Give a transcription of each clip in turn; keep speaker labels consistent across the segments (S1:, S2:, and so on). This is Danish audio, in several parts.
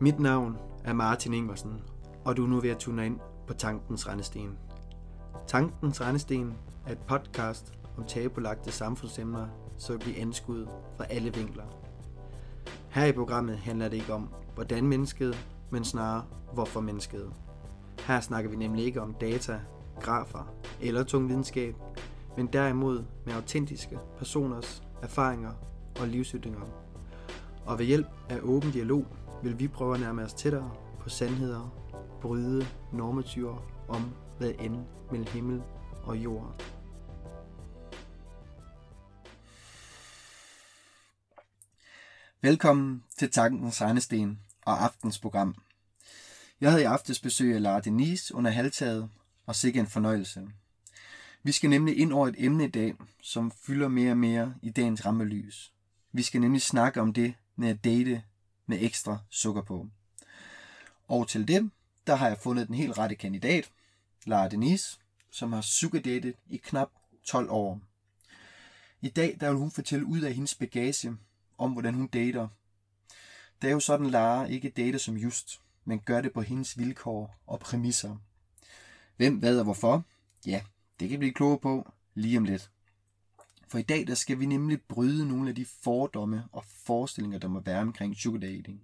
S1: Mit navn er Martin Ingersen, og du er nu ved at tune ind på Tankens Rendesten. Tankens Rendesten er et podcast om tabulagte samfundsemner, så vi bliver anskudt fra alle vinkler. Her i programmet handler det ikke om, hvordan mennesket, men snarere, hvorfor mennesket. Her snakker vi nemlig ikke om data, grafer eller tung videnskab, men derimod med autentiske personers erfaringer og livsytringer. Og ved hjælp af åben dialog vil vi prøve at nærme os tættere på sandheder, bryde normativer om hvad end mellem himmel og jord. Velkommen til Tankens Regnesten og aftens program. Jeg havde i aftes besøg af Lara Denise under halvtaget, og sikke en fornøjelse. Vi skal nemlig ind over et emne i dag, som fylder mere og mere i dagens rammelys. Vi skal nemlig snakke om det med at date med ekstra sukker på. Og til det, der har jeg fundet den helt rette kandidat, Lara Denise, som har sugardatet i knap 12 år. I dag der vil hun fortælle ud af hendes bagage om, hvordan hun dater. Det er jo sådan, Lara ikke dater som just, men gør det på hendes vilkår og præmisser. Hvem, hvad og hvorfor? Ja, det kan vi blive kloge på lige om lidt. For i dag der skal vi nemlig bryde nogle af de fordomme og forestillinger, der må være omkring sugar dating.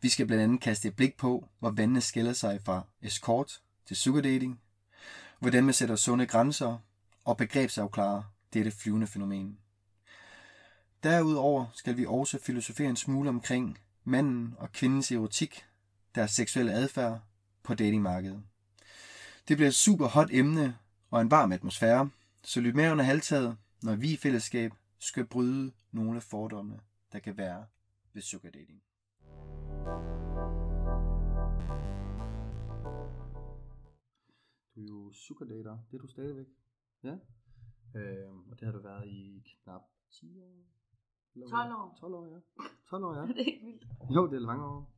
S1: Vi skal blandt andet kaste et blik på, hvor vandene skiller sig fra escort til sugar dating, hvordan man sætter sunde grænser og begrebsafklarer dette flyvende fænomen. Derudover skal vi også filosofere en smule omkring manden og kvindens erotik, deres seksuelle adfærd på datingmarkedet. Det bliver et super hot emne og en varm atmosfære, så lyt med under halvtaget, når vi i fællesskab skal bryde nogle af fordommene, der kan være ved sugar dating. Du er jo sugardater, det er du stadigvæk. Ja. Øh, og det har du været i knap 10 år?
S2: 12 år.
S1: 12 år, ja. 12 år, ja.
S2: det er helt vildt.
S1: Jo, det er lange år.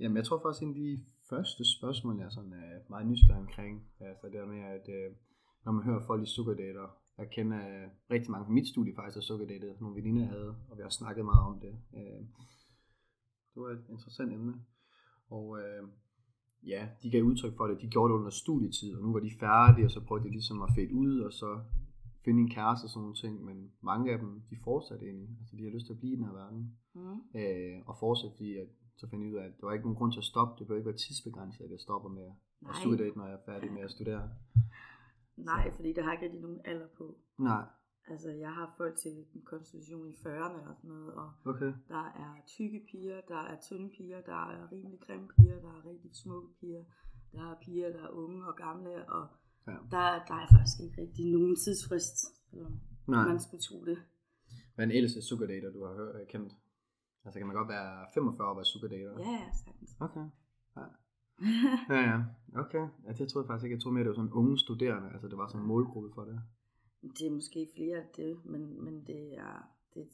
S1: Jamen, jeg tror faktisk, en af de første spørgsmål, jeg er sådan, uh, meget nysgerrig omkring, altså det der med, at uh, når man hører folk i sugardater, jeg kender uh, rigtig mange fra mit studie faktisk har sugardatet, nogle veninder havde, og vi har snakket meget om det. Det var et interessant emne. Og ja, de gav udtryk for det, de gjorde det under studietid, og nu var de færdige, og så prøvede de ligesom at fade ud, og så finde en kæreste og sådan nogle ting, men mange af dem, de fortsatte egentlig, altså de har lyst til at blive i den her verden,
S2: Mm.
S1: øh, og fortsætte, fordi at, så fandt jeg ud af, at der var ikke nogen grund til at stoppe, det bør ikke være tidsbegrænset, at jeg stopper med at
S2: Nej.
S1: studere, når jeg er færdig med at studere.
S2: Nej, fordi der har ikke rigtig nogen alder på.
S1: Nej,
S2: Altså, jeg har folk til en konstitution i 40'erne og sådan noget, og
S1: okay.
S2: der er tykke piger, der er tynde piger, der er rimelig grimme piger, der er rigtig smukke piger, der er piger, der er unge og gamle, og
S1: Ja.
S2: der, der er faktisk ikke rigtig nogen tidsfrist, selvom
S1: Nej.
S2: man skulle tro det.
S1: Hvad er den ældste sugardater, du har hørt, kendt? Altså kan man godt være 45 år og være sugardater?
S2: Ja, sagtens.
S1: Okay. Ja. ja, ja. Okay. Ja, det troede jeg faktisk ikke. Jeg troede mere, det var sådan unge studerende. Altså det var sådan en målgruppe for det.
S2: det er måske flere af det, men, men det er, det er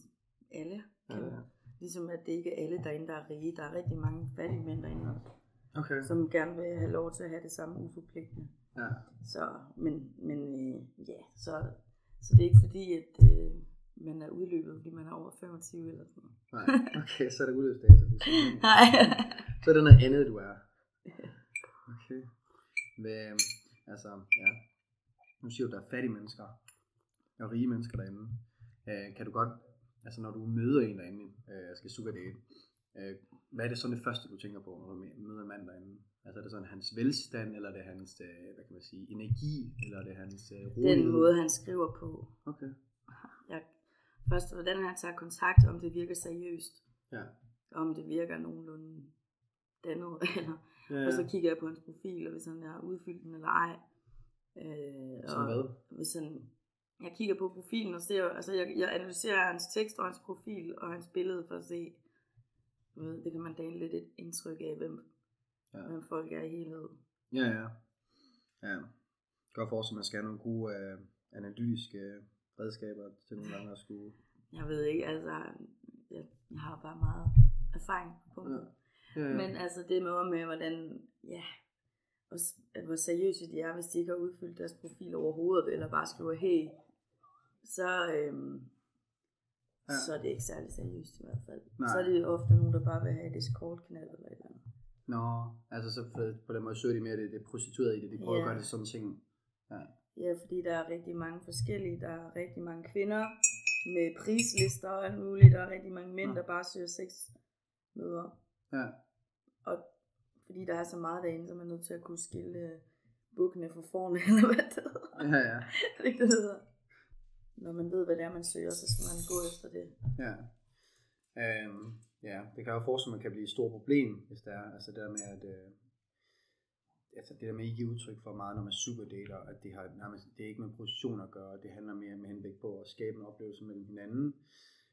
S2: alle.
S1: Ja, ja.
S2: Ligesom at det ikke er alle derinde, der er rige. Der er rigtig mange fattige mænd derinde også.
S1: Okay.
S2: som gerne vil have lov til at have det samme uforpligtende.
S1: Ja.
S2: Så, men, men øh, ja, så, så det er ikke fordi, at øh, man er udløbet, fordi man er over 25 eller sådan noget.
S1: Nej. Okay, så er det udløst data. ligesom.
S2: Nej.
S1: Så er det noget andet, du er. Okay. Hvad, altså, ja. Nu siger du, der er fattige mennesker og rige mennesker derinde. Øh, kan du godt, altså når du møder en derinde, øh, skal sugar date, øh, hvad er det sådan det første, du tænker på, når du møder en mand derinde? Altså er det sådan hans velstand, eller er det hans, øh, hvad kan man sige, energi, eller er det hans øh, rolighed?
S2: Den måde, han skriver på.
S1: Okay.
S2: Jeg, først, hvordan han tager kontakt, om det virker seriøst,
S1: Ja.
S2: om det virker nogenlunde dannet, eller,
S1: ja.
S2: og så kigger jeg på hans profil, og hvis han har udfyldt den eller ej. Øh,
S1: Som
S2: og
S1: hvad?
S2: Hvis han, jeg kigger på profilen og ser, altså jeg, jeg analyserer hans tekst og hans profil og hans billede for at se, ved, det kan man danne lidt et indtryk af, hvem,
S1: Ja.
S2: ja. hvem folk er i helhed.
S1: Ja, ja. Ja. Godt forestille, at man skal have nogle gode øh, analytiske redskaber til nogle gange at skulle...
S2: Jeg ved ikke, altså, jeg, jeg har bare meget erfaring på det.
S1: Ja, ja.
S2: Men altså det med, med hvordan, ja, hvor, hvor seriøse de er, hvis de ikke har udfyldt deres profil overhovedet, eller bare skriver, hey, så, øhm, ja. så er det ikke særlig seriøst i hvert fald.
S1: Nej.
S2: Så er det ofte nogen, der bare vil have et escort-knald eller et eller andet.
S1: Nå, altså så på den måde søger de mere det, det prostituerede i det. De prøver
S2: Ja.
S1: at gøre det sådan ting. Ja.
S2: Ja, fordi der er rigtig mange forskellige. Der er rigtig mange kvinder med prislister og alt muligt. Der er rigtig mange mænd,
S1: Ja.
S2: der bare søger sex møder.
S1: Ja.
S2: Og fordi der er så meget derinde, så er man nødt til at kunne skille bukkene fra forne, eller hvad det hedder.
S1: Ja, ja.
S2: Det, det hedder? Når man ved, hvad det er, man søger, så skal man gå efter det.
S1: Ja. Øhm, ja, det kan jo forestille, at man kan blive et stort problem, hvis det er. Altså det der med, at øh, altså det der med at ikke give udtryk for meget, når man superdater, at det, har, nærmest, det er ikke med position at gøre, det handler mere med henblik på at skabe en oplevelse mellem hinanden,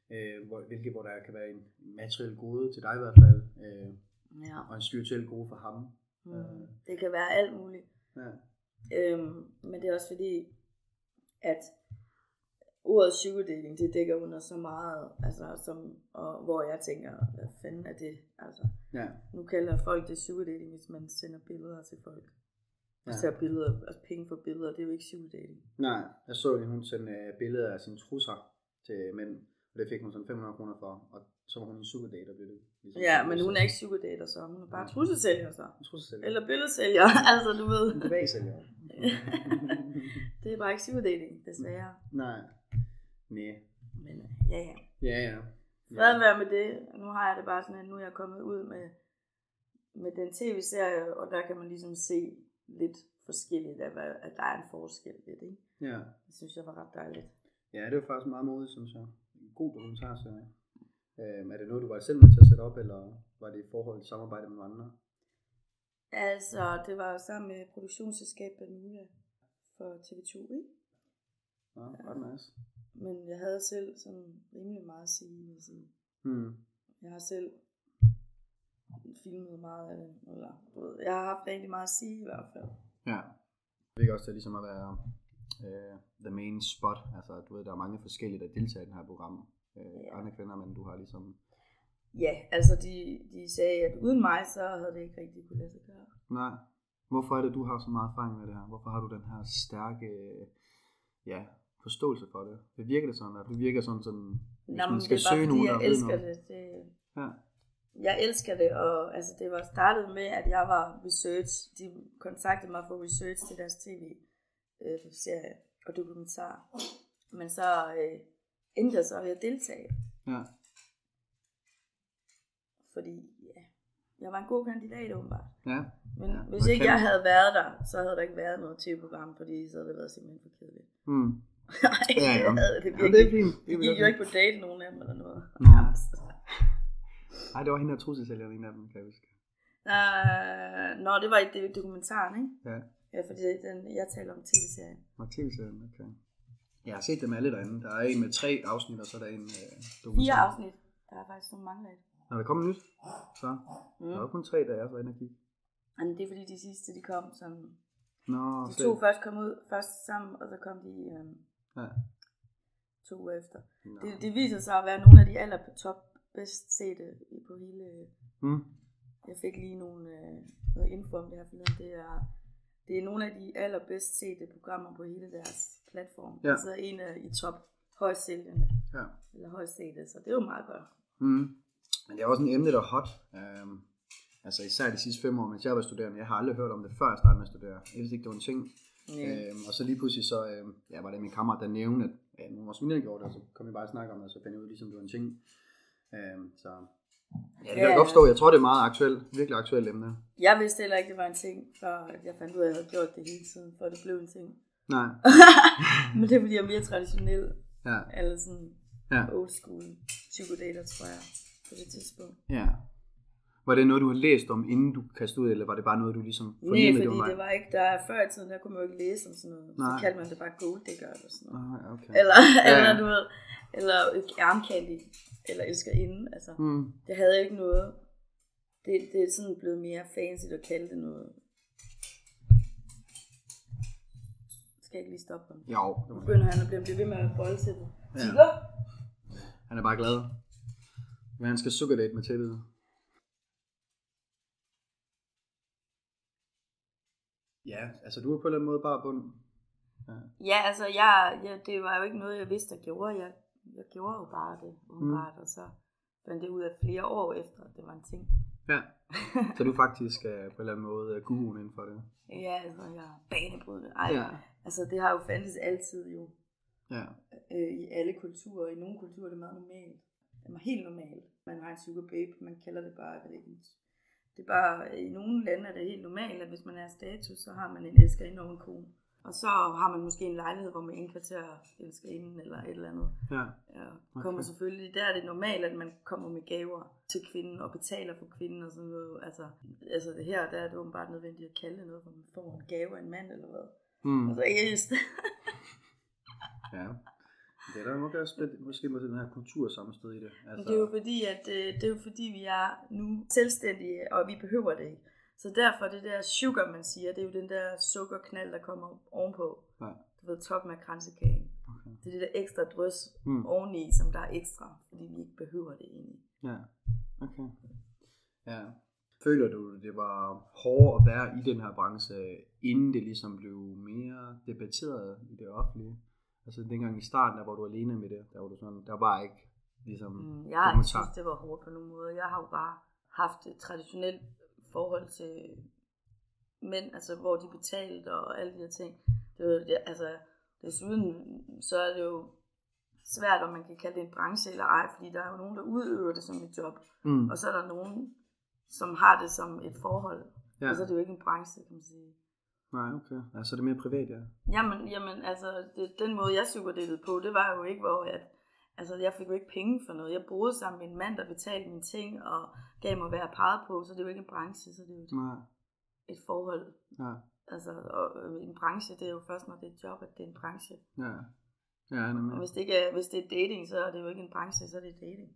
S1: øh, hvor, hvilket hvor der kan være en materiel gode til dig i hvert fald, øh,
S2: Ja.
S1: og en spirituel gode for ham.
S2: Mm. Det kan være alt muligt.
S1: Ja.
S2: Øhm, men det er også fordi, at ordet dating, det dækker under så meget, altså, som, og hvor jeg tænker, hvad fanden er det? Altså,
S1: Ja.
S2: nu kalder folk det dating, hvis man sender billeder til folk.
S1: Ja.
S2: Ja. Så billeder, altså penge for billeder, det er jo ikke dating.
S1: Nej, jeg så lige, hun sendte øh, billeder af sine trusser til mænd, og det fik hun sådan 500 kroner for, og så var hun en superdater, blev det. Ligesom
S2: Ja, men hun er ikke sugar dater så, hun er bare trussesælger så.
S1: En trusselsælger.
S2: Eller billedsælger, altså du ved.
S1: en privatsælger.
S2: det er bare ikke sugar dating, desværre.
S1: Nej. Nej.
S2: Men øh, ja, ja.
S1: Ja, ja.
S2: Fred være med det. Nu har jeg det bare sådan, at nu er jeg kommet ud med, med den tv-serie, og der kan man ligesom se lidt forskelligt af, hvad, at der er en forskel ved det. Ikke?
S1: Ja.
S2: Det synes jeg var ret dejligt.
S1: ja, det var faktisk meget modigt, synes jeg. En god dokumentarserie. Øhm, er det noget, du var selv med til at sætte op, eller var det i forhold til samarbejde med andre?
S2: Altså, det var jo sammen med produktionsselskabet Bermuda for TV2, ikke?
S1: Ja, ret nice.
S2: Men jeg havde selv sådan rimelig meget at sige, vil jeg sige.
S1: Hmm.
S2: Jeg har selv filmet meget af det, eller du ved, jeg har haft rigtig meget at sige i hvert fald.
S1: Ja. Det virker også til ligesom at være øh, the main spot. Altså, du ved, der er mange forskellige, der deltager i det her program. Øh,
S2: Ja.
S1: Andre kvinder, men du har ligesom...
S2: Ja, altså de, de sagde, at uden mig, så havde det ikke rigtig kunne lade sig gøre.
S1: Nej. Hvorfor er det, du har så meget erfaring med det her? Hvorfor har du den her stærke ja, forståelse for det? Det virker det sådan, at du virker sådan, sådan hvis
S2: Nå,
S1: man skal
S2: det er bare
S1: søge nogen, der
S2: jeg elsker
S1: noget.
S2: det. det.
S1: Ja.
S2: Jeg elsker det, og altså, det var startet med, at jeg var research. De kontaktede mig for research til deres tv-serie og dokumentar. Men så øh, endte jeg så ved at deltage,
S1: ja.
S2: fordi ja, jeg var en god kandidat åbenbart.
S1: Ja.
S2: Men
S1: Ja,
S2: hvis
S1: man
S2: ikke jeg havde været der, så havde der ikke været noget tv-program, fordi så havde det været simpelthen for kedeligt.
S1: Hmm.
S2: Nej,
S1: Ja, ja.
S2: det
S1: Ja,
S2: virkelig.
S1: det er fint.
S2: Gik jo ikke på date nogen af dem eller noget.
S1: Nå. Ej, det var hende der trusselsælgeren, en af dem, kan jeg huske.
S2: Uh, nå, det var i det- dokumentaren, ikke?
S1: Ja.
S2: Ja, fordi den, jeg taler om tv-serien.
S1: Og tv-serien, okay. Jeg har set dem alle derinde. Der er en med tre afsnit, og så er der en øh,
S2: Fire
S1: dokumentar.
S2: afsnit. Der er faktisk nogle mangler i det.
S1: Når der kommer nyt, så
S2: Mm.
S1: der var kun tre, da jeg var inde og kigge.
S2: Det er fordi de sidste, de kom sådan...
S1: Nå,
S2: De
S1: fedt.
S2: to først kom ud først sammen, og så kom de øhm,
S1: Ja.
S2: to uger efter.
S1: Nå.
S2: Det, det viser sig at være nogle af de aller top bedst sete på hele...
S1: Mm.
S2: Jeg fik lige nogle, øh, noget info om det her forleden. Det er, det er nogle af de allerbedst sete programmer på hele deres platform.
S1: Ja.
S2: Altså en af i top højst sælgende,
S1: Ja.
S2: eller højst sete, så det er jo meget godt.
S1: Mm. Men det er også en emne, der er hot. Um, altså især de sidste fem år, mens jeg var studerende. Jeg har aldrig hørt om det, før jeg startede med at studere. Jeg vidste ikke, det var en ting.
S2: Nej.
S1: Øhm, og så lige pludselig så, øhm, ja, var det min kammerat, der nævnte, at ja, nogle af vores veninder gjorde det, og så kom vi bare og snakke om det, og så fandt jeg ud, ligesom det var en ting. Øhm, så ja, det kan jeg
S2: Ja.
S1: godt forstå. Jeg tror, det er meget aktuelt, virkelig aktuelt emne.
S2: Jeg vidste heller ikke, det var en ting, før jeg fandt ud af, at jeg havde gjort det hele tiden, før det blev en ting.
S1: Nej,
S2: Men det er fordi, jeg er mere traditionel,
S1: ja,
S2: eller sådan
S1: ja,
S2: old school psykodater, tror jeg, på det tidspunkt.
S1: ja. Var det noget, du har læst om, inden du kastede ud, eller var det bare noget, du ligesom
S2: Nej,
S1: fornemmede,
S2: fordi
S1: mig?
S2: det var ikke, der før i tiden, der kunne man jo ikke læse om sådan noget.
S1: Nej.
S2: Så kaldte man det bare gold digger eller sådan noget.
S1: Ah, okay.
S2: Eller,
S1: Ja,
S2: eller du ved, eller armcandy, eller elskerinde, altså.
S1: Hmm.
S2: Det havde ikke noget, det, det er sådan blevet mere fancy at kalde det noget. Skal jeg ikke lige stoppe ham?
S1: Jo, det
S2: Nu
S1: var
S2: begynder han at blive ved med at bolde til det.
S1: Ja. Han er bare glad. Men han skal sukkerdate med tæppet. Ja, altså du er på en eller anden måde bare bunden. Ja.
S2: Ja, altså, jeg, jeg, det var jo ikke noget, jeg vidste, jeg gjorde. Jeg jeg gjorde jo bare det, umiddelbart, mm. og så fandt det ud af flere år efter, at det var en ting.
S1: Ja, så du faktisk er på en eller anden måde guruen inden for det.
S2: Ja, altså jeg er banebrydende. Ej,
S1: Ja.
S2: altså det har jo fandtes altid jo,
S1: Ja,
S2: øh, i alle kulturer. I nogle kulturer er det meget normalt. Det er helt normalt. Man har en sugar babe, man kalder det bare, jeg ved ikke, det er bare, i nogle lande er det helt normalt, at hvis man er status, så har man en elskerinde og en kone. Og så har man måske en lejlighed, hvor man indkvarterer elskerinden eller et eller andet.
S1: ja,
S2: Ja, kommer
S1: Okay.
S2: selvfølgelig, der er det normalt, at man kommer med gaver til kvinden og betaler for kvinden og sådan noget. Altså, altså det her, der er det åbenbart nødvendigt at kalde det noget, hvor man får en gave af en mand eller hvad.
S1: mm.
S2: Altså, just,
S1: ja. Det er der nok også lidt, måske med den her kultursammenstød i det. Altså,
S2: det er jo fordi, at øh, det er jo fordi, vi er nu selvstændige, og vi behøver det ikke. Så derfor det der sugar, man siger, det er jo den der sukkerknald, der kommer ovenpå.
S1: Ja.
S2: Du ved, toppen af kransekagen.
S1: Okay.
S2: Det er det der ekstra drøs
S1: Mm.
S2: oveni, som der er ekstra, fordi vi ikke behøver det egentlig.
S1: Ja, okay. Ja. Føler du, det var hårdere at være i den her branche, inden det ligesom blev mere debatteret i det offentlige? Altså dengang i starten, der var du alene med det, der var du sådan, der var ikke ligesom
S2: Mm, jeg har synes, det var hårdt på nogen måde. Jeg har jo bare haft et traditionelt forhold til mænd, altså hvor de betalte og alle de her ting. Det var, det, altså, desuden så er det jo svært, om man kan kalde det en branche eller ej, fordi der er jo nogen, der udøver det som et job,
S1: Mm.
S2: og så er der nogen, som har det som et forhold.
S1: Ja.
S2: Og så er det jo ikke en branche, kan man sige.
S1: Nej, okay. Ja, så er det mere privat, ja.
S2: Jamen, jamen altså, det, den måde, jeg superdated på, det var jo ikke, hvor at, altså, jeg fik jo ikke penge for noget. Jeg boede sammen med en mand, der betalte mine ting, og gav mig hvad jeg pegede på, så det er jo ikke en branche, så det er jo et,
S1: Nej,
S2: et forhold.
S1: ja,
S2: Altså, og øh, en branche, det er jo først, når det er et job, at det er en branche.
S1: ja. Ja,
S2: Og
S1: nemlig.
S2: hvis det, ikke er, hvis det er dating, så er det jo ikke en branche, så er det dating.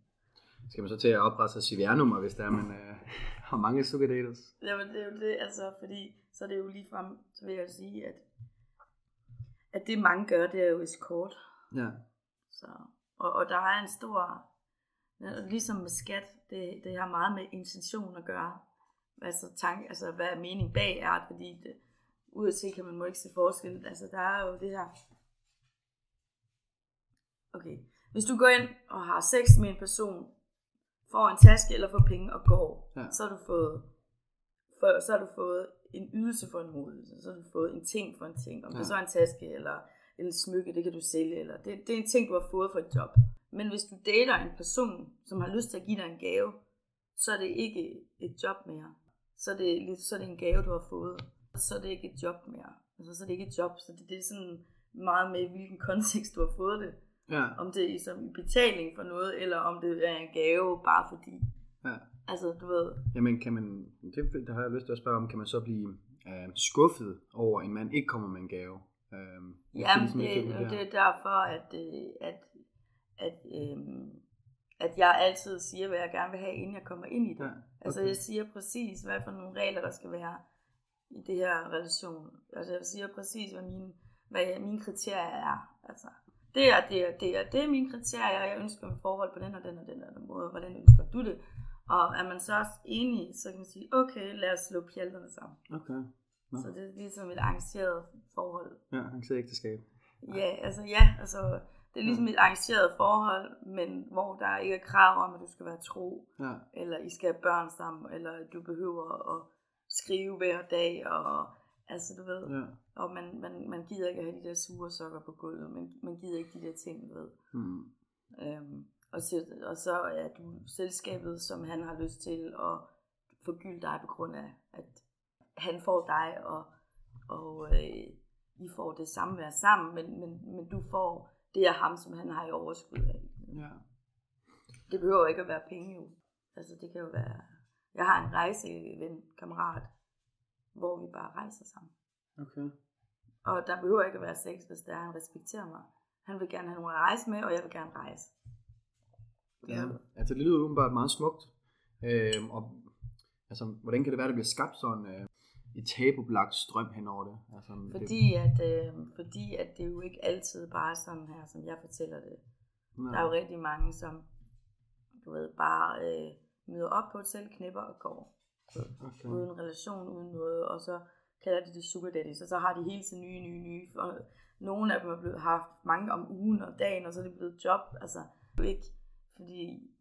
S1: Skal man så til at oprette sig CVR-nummer, hvis der er, man øh, har mange sugar daters?
S2: Jamen, det er jo det, altså, fordi så er det jo lige frem, så vil jeg sige, at, at det mange gør, det er jo escort.
S1: Ja,
S2: Så, og, og der er en stor, ligesom med skat, det, det har meget med intention at gøre. Altså, tanke, altså hvad mening bag er, fordi det, ud se kan man må ikke se forskel. Altså der er jo det her. Okay. Hvis du går ind og har sex med en person, får en taske eller får penge og går,
S1: Ja.
S2: så har du fået for, så har du fået en ydelse for en modelse, så har du fået en ting for en ting. Om ja. det så er en taske eller en smykke, det kan du sælge, eller det, det er en ting, du har fået for et job. Men hvis du dater en person, som har lyst til at give dig en gave, så er det ikke et job mere. Så er det, så er det en gave, du har fået. Så er det ikke et job mere. Altså, så er det ikke et job, så det, det er sådan meget med, i hvilken kontekst du har fået det.
S1: Ja,
S2: Om det er som i betaling for noget, eller om det er en gave bare fordi.
S1: ja.
S2: Altså, du ved,
S1: Jamen, kan man, det, det har jeg lyst til at spørge om, kan man så blive øh, skuffet over, at en mand ikke kommer med en gave? Øh,
S2: Ja,
S1: ligesom
S2: det, det, det er derfor, at, øh, at, at, øhm, at jeg altid siger, hvad jeg gerne vil have, inden jeg kommer ind i det.
S1: Ja,
S2: Altså
S1: okay.
S2: jeg siger præcis, hvad for nogle regler, der skal være i det her relation. Altså jeg siger præcis, hvad mine, hvad mine kriterier er. Altså, det er, det er, det er, det er mine kriterier, og jeg ønsker et forhold på den og den og den og den måde. Hvordan ønsker du det? Og er man så også enig, så kan man sige, okay, lad os slå pjalterne sammen.
S1: Okay. Nå.
S2: Så det er ligesom et arrangeret forhold.
S1: Ja, ser ægteskab.
S2: Ja, altså ja, altså det er ligesom et arrangeret forhold, men hvor der ikke er krav om, at du skal være tro,
S1: Ja,
S2: eller I skal have børn sammen, eller du behøver at skrive hver dag, og altså du ved,
S1: ja.
S2: og man, man, man gider ikke at have de der sure sokker på gulvet, man, man gider ikke de der ting, du ved.
S1: Hmm.
S2: Øhm, og, så, og så er du selskabet, som han har lyst til at forgylde dig på grund af, at han får dig, og, og øh, I får det samme være sammen, men, men, men du får det af ham, som han har i overskud af.
S1: Ja.
S2: Det behøver ikke at være penge jo. Altså det kan jo være... Jeg har en rejseven, kammerat, hvor vi bare rejser sammen.
S1: Okay.
S2: Og der behøver ikke at være sex, hvis der er, han respekterer mig. Han vil gerne have nogen at rejse med, og jeg vil gerne rejse.
S1: Ja, altså det lyder åbenbart meget smukt. Øhm, og altså, hvordan kan det være, at der bliver skabt sådan øh, et tabubelagt strøm hen over det? Altså, det,
S2: Fordi at, øh, fordi at det er jo ikke altid bare sådan her, som jeg fortæller det.
S1: nej,
S2: Der er jo rigtig mange, som du ved, bare øh, møder op på et selv, knipper og går.
S1: Okay.
S2: Uden relation, uden noget, og så kalder de det sugar daddy, så så har de hele tiden nye, nye, nye. Og nogle af dem er blevet haft mange om ugen og dagen, og så er det blevet job. Altså, ikke, fordi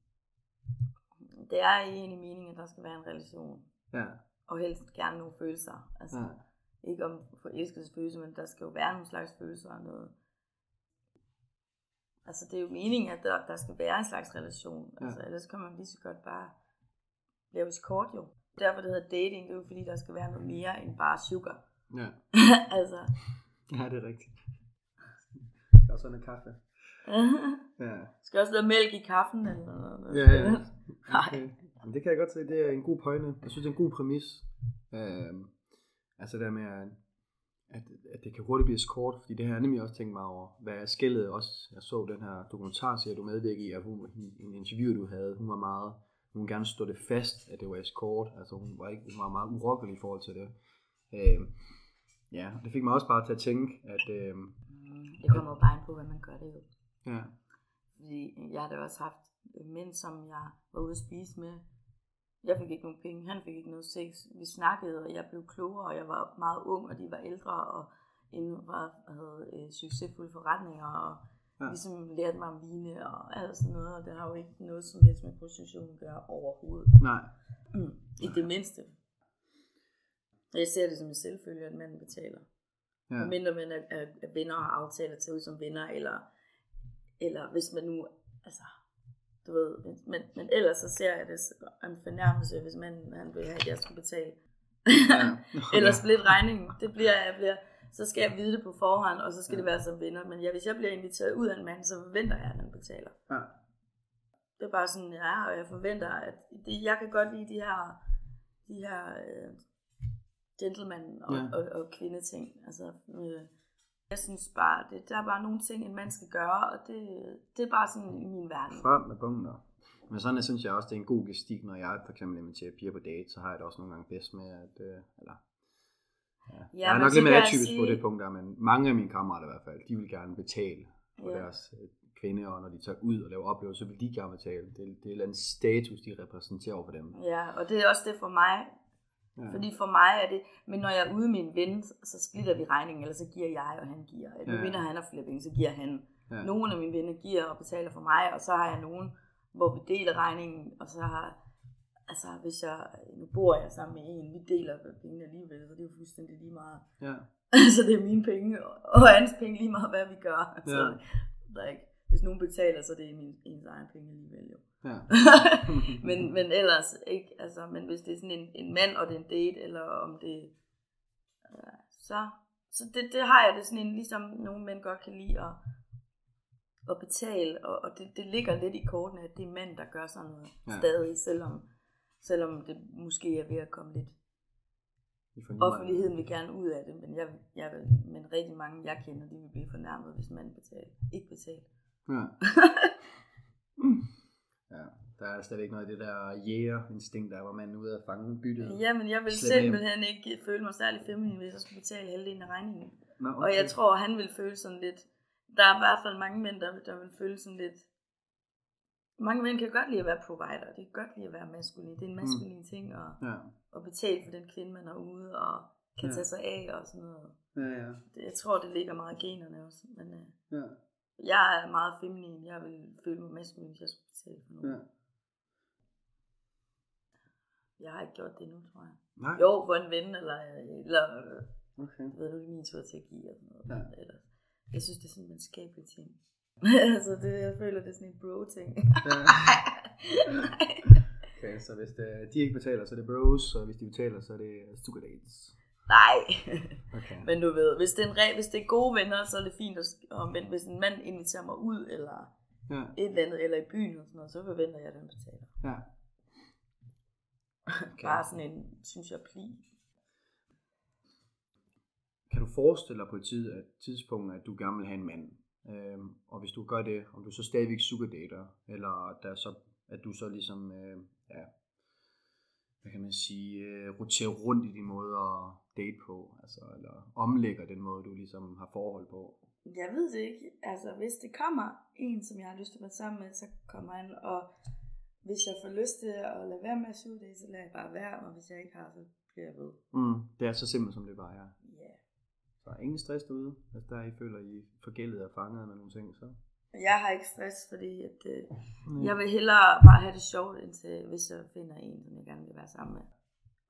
S2: det er egentlig meningen, at der skal være en relation,
S1: Ja.
S2: og helst gerne nogle følelser. Altså,
S1: Ja.
S2: ikke om forelskelsesfølelse, men der skal jo være nogle slags følelser og noget. Altså, det er jo meningen, at der, der skal være en slags relation.
S1: Ja.
S2: Altså, ellers kan man lige så godt bare lave kort jo. Derfor det hedder dating, det er jo fordi, der skal være noget mere end bare sugar.
S1: Ja.
S2: altså,
S1: ja, det er rigtigt. Jeg skal også have noget kaffe. Ja.
S2: skal også være mælk i kaffen eller noget.
S1: Ja, ja.
S2: Nej.
S1: Okay. Jamen, det kan jeg godt se, det er en god pointe. Jeg synes, det er en god præmis. Øhm, altså der med, at, at, at det kan hurtigt blive kort, fordi det har jeg nemlig også tænkt mig over. Hvad er skældet også? Jeg så den her dokumentarserie, du medvirkede i, at hun, en interview, du havde, hun var meget, hun ville gerne stå det fast, at det var escort. Altså hun var, ikke, hun var meget urokkelig i forhold til det. Øhm, ja, det fik mig også bare til at tænke, at
S2: Mm, Det kommer jo bare ind på, hvad man gør det jo.
S1: ja,
S2: Fordi jeg har da også haft mænd, som jeg var ude at spise med. Jeg fik ikke nogen penge, han fik ikke noget sex. Vi snakkede, og jeg blev klogere, og jeg var meget ung, og de var ældre, og inden var, havde øh, succesfulde forretninger, og
S1: Ja.
S2: ligesom lærte mig om vine og alt sådan noget, og det har jo ikke noget som helst med prostitution at gøre overhovedet.
S1: nej,
S2: Mm. I det mindste. Og Jeg ser det som en selvfølge, at manden betaler.
S1: ja.
S2: Mindre man er, er, er venner og at tage ud som venner, eller, eller hvis man nu, altså, du ved, men, men ellers så ser jeg det som en fornærmelse, hvis man han vil have, at jeg skal betale.
S1: ja.
S2: eller split regningen. Det bliver, jeg bliver, så skal jeg vide det på forhånd, og så skal
S1: Ja.
S2: det være som venner. Men ja, hvis jeg bliver inviteret ud af en mand, så forventer jeg, at han betaler.
S1: ja.
S2: Det er bare sådan, ja, og jeg forventer, at det, jeg kan godt lide de her, de her øh, gentleman og,
S1: Ja.
S2: ja. og, og kvindeting. Altså, øh, jeg synes bare, det, der er bare nogle ting, en mand skal gøre, og det, det er bare sådan i min verden.
S1: frem med punkter. Men sådan synes jeg også, det er en god gestik, når jeg for eksempel inviterer piger på date, så har jeg det også nogle gange bedst med, at, øh, eller, ja. ja jeg er nok lidt mere atypisk på
S2: sige-
S1: det punkt der, men mange af mine kammerater i hvert fald, de vil gerne betale for
S2: Ja.
S1: deres øh, kvinde, og når de tager ud og laver oplevelser, så vil de gerne betale. Det, det er en eller anden status, de repræsenterer over for dem.
S2: Ja, og det er også det for mig.
S1: Ja.
S2: Fordi for mig er det, men når jeg er ude med en ven, så splitter vi regningen, eller så giver jeg, og han giver. Eller
S1: Ja.
S2: vinder han har flere penge, så giver han.
S1: Ja.
S2: Nogle af mine venner giver og betaler for mig, og så har jeg nogen, hvor vi deler regningen, og så har, altså hvis jeg, nu bor jeg sammen med en, vi deler pengene alligevel, så det er jo fuldstændig lige meget.
S1: Ja.
S2: Altså det er mine penge, og hans penge lige meget, hvad vi gør. Altså,
S1: Ja.
S2: der er ikke, hvis nogen betaler, så er det min, ens egen penge alligevel jo.
S1: ja.
S2: men, men ellers ikke, altså, men hvis det er sådan en, en mand, og det er en date, eller om det, øh, så, så det, det har jeg det sådan en, ligesom nogle mænd godt kan lide at, at betale, og, og det, det ligger lidt i kortene, at det er mænd, der gør sådan noget
S1: ja.
S2: stadig, selvom, selvom det måske er ved at komme lidt, offentligheden vil gerne ud af det, men, jeg, jeg vil, men rigtig mange, jeg kender, de vil blive fornærmet, hvis mand betaler, ikke betaler.
S1: Ja. ja. Der er stadigvæk noget af det der jæger-instinkt, der hvor man er ude at fange byttet.
S2: Ja, men jeg vil
S1: Slippe hjem.
S2: simpelthen ikke føle mig særlig feminin, hvis jeg skulle betale halvdelen af regningen.
S1: Nå,
S2: Okay. Og jeg tror, han vil føle sådan lidt... Der er i hvert fald mange mænd, der, der vil føle sådan lidt... Mange mænd kan godt lide at være provider. De kan godt lide at være maskulin. Det er en maskulin mm. ting at,
S1: Ja.
S2: at betale for den kvinde, man er ude og kan
S1: Ja.
S2: tage sig af og sådan noget.
S1: Ja, ja.
S2: Det, jeg tror, det ligger meget i generne også. Men øh,
S1: Ja.
S2: jeg er meget feminin. Jeg vil føle mig maskulin, hvis jeg skulle betale for noget.
S1: ja.
S2: Jeg har ikke gjort det nu, tror jeg.
S1: Nej.
S2: Jo, for en ven, eller, eller
S1: Okay.
S2: du ved, det min tur til at give sådan noget.
S1: Ja.
S2: Eller, jeg synes, det er sådan en venskabelig ting. altså, det, jeg føler, det er sådan en bro-ting.
S1: Ja. Okay, så hvis det, de ikke betaler, så er det bros, og hvis de betaler, så er det sugar dates.
S2: Nej.
S1: Okay.
S2: Men du ved, hvis det, er en re- hvis det er gode venner, så er det fint. At, og, men hvis en mand inviterer mig ud, eller
S1: Ja,
S2: et eller andet, eller i byen, og sådan noget, så forventer jeg, at han betaler.
S1: ja.
S2: Okay. Bare sådan en, synes jeg, pli.
S1: Kan du forestille dig på et tid, at tidspunkt, at du gerne vil have en mand? Øhm, og hvis du gør det, om du så stadigvæk sugar dater, eller der så, at du så ligesom, øh, ja, hvad kan man sige, øh, roterer rundt i din måde at date på, altså, eller omlægger den måde, du ligesom har forhold på.
S2: Jeg ved det ikke. Altså, hvis det kommer en, som jeg har lyst til at være sammen med, så kommer han, og hvis jeg får lyst til at lade være med at suge det, så lader jeg bare være, og hvis jeg ikke har, så bliver jeg ved.
S1: Mm, det er så simpelt, som det bare er.
S2: Ja.
S1: Der er ingen stress derude. Altså der I føler, I forgældet og fanget med nogle ting, så.
S2: Jeg har ikke stress, fordi at, øh,
S1: Mm.
S2: jeg vil hellere bare have det sjovt, indtil, hvis jeg finder en, som jeg gerne vil være sammen med.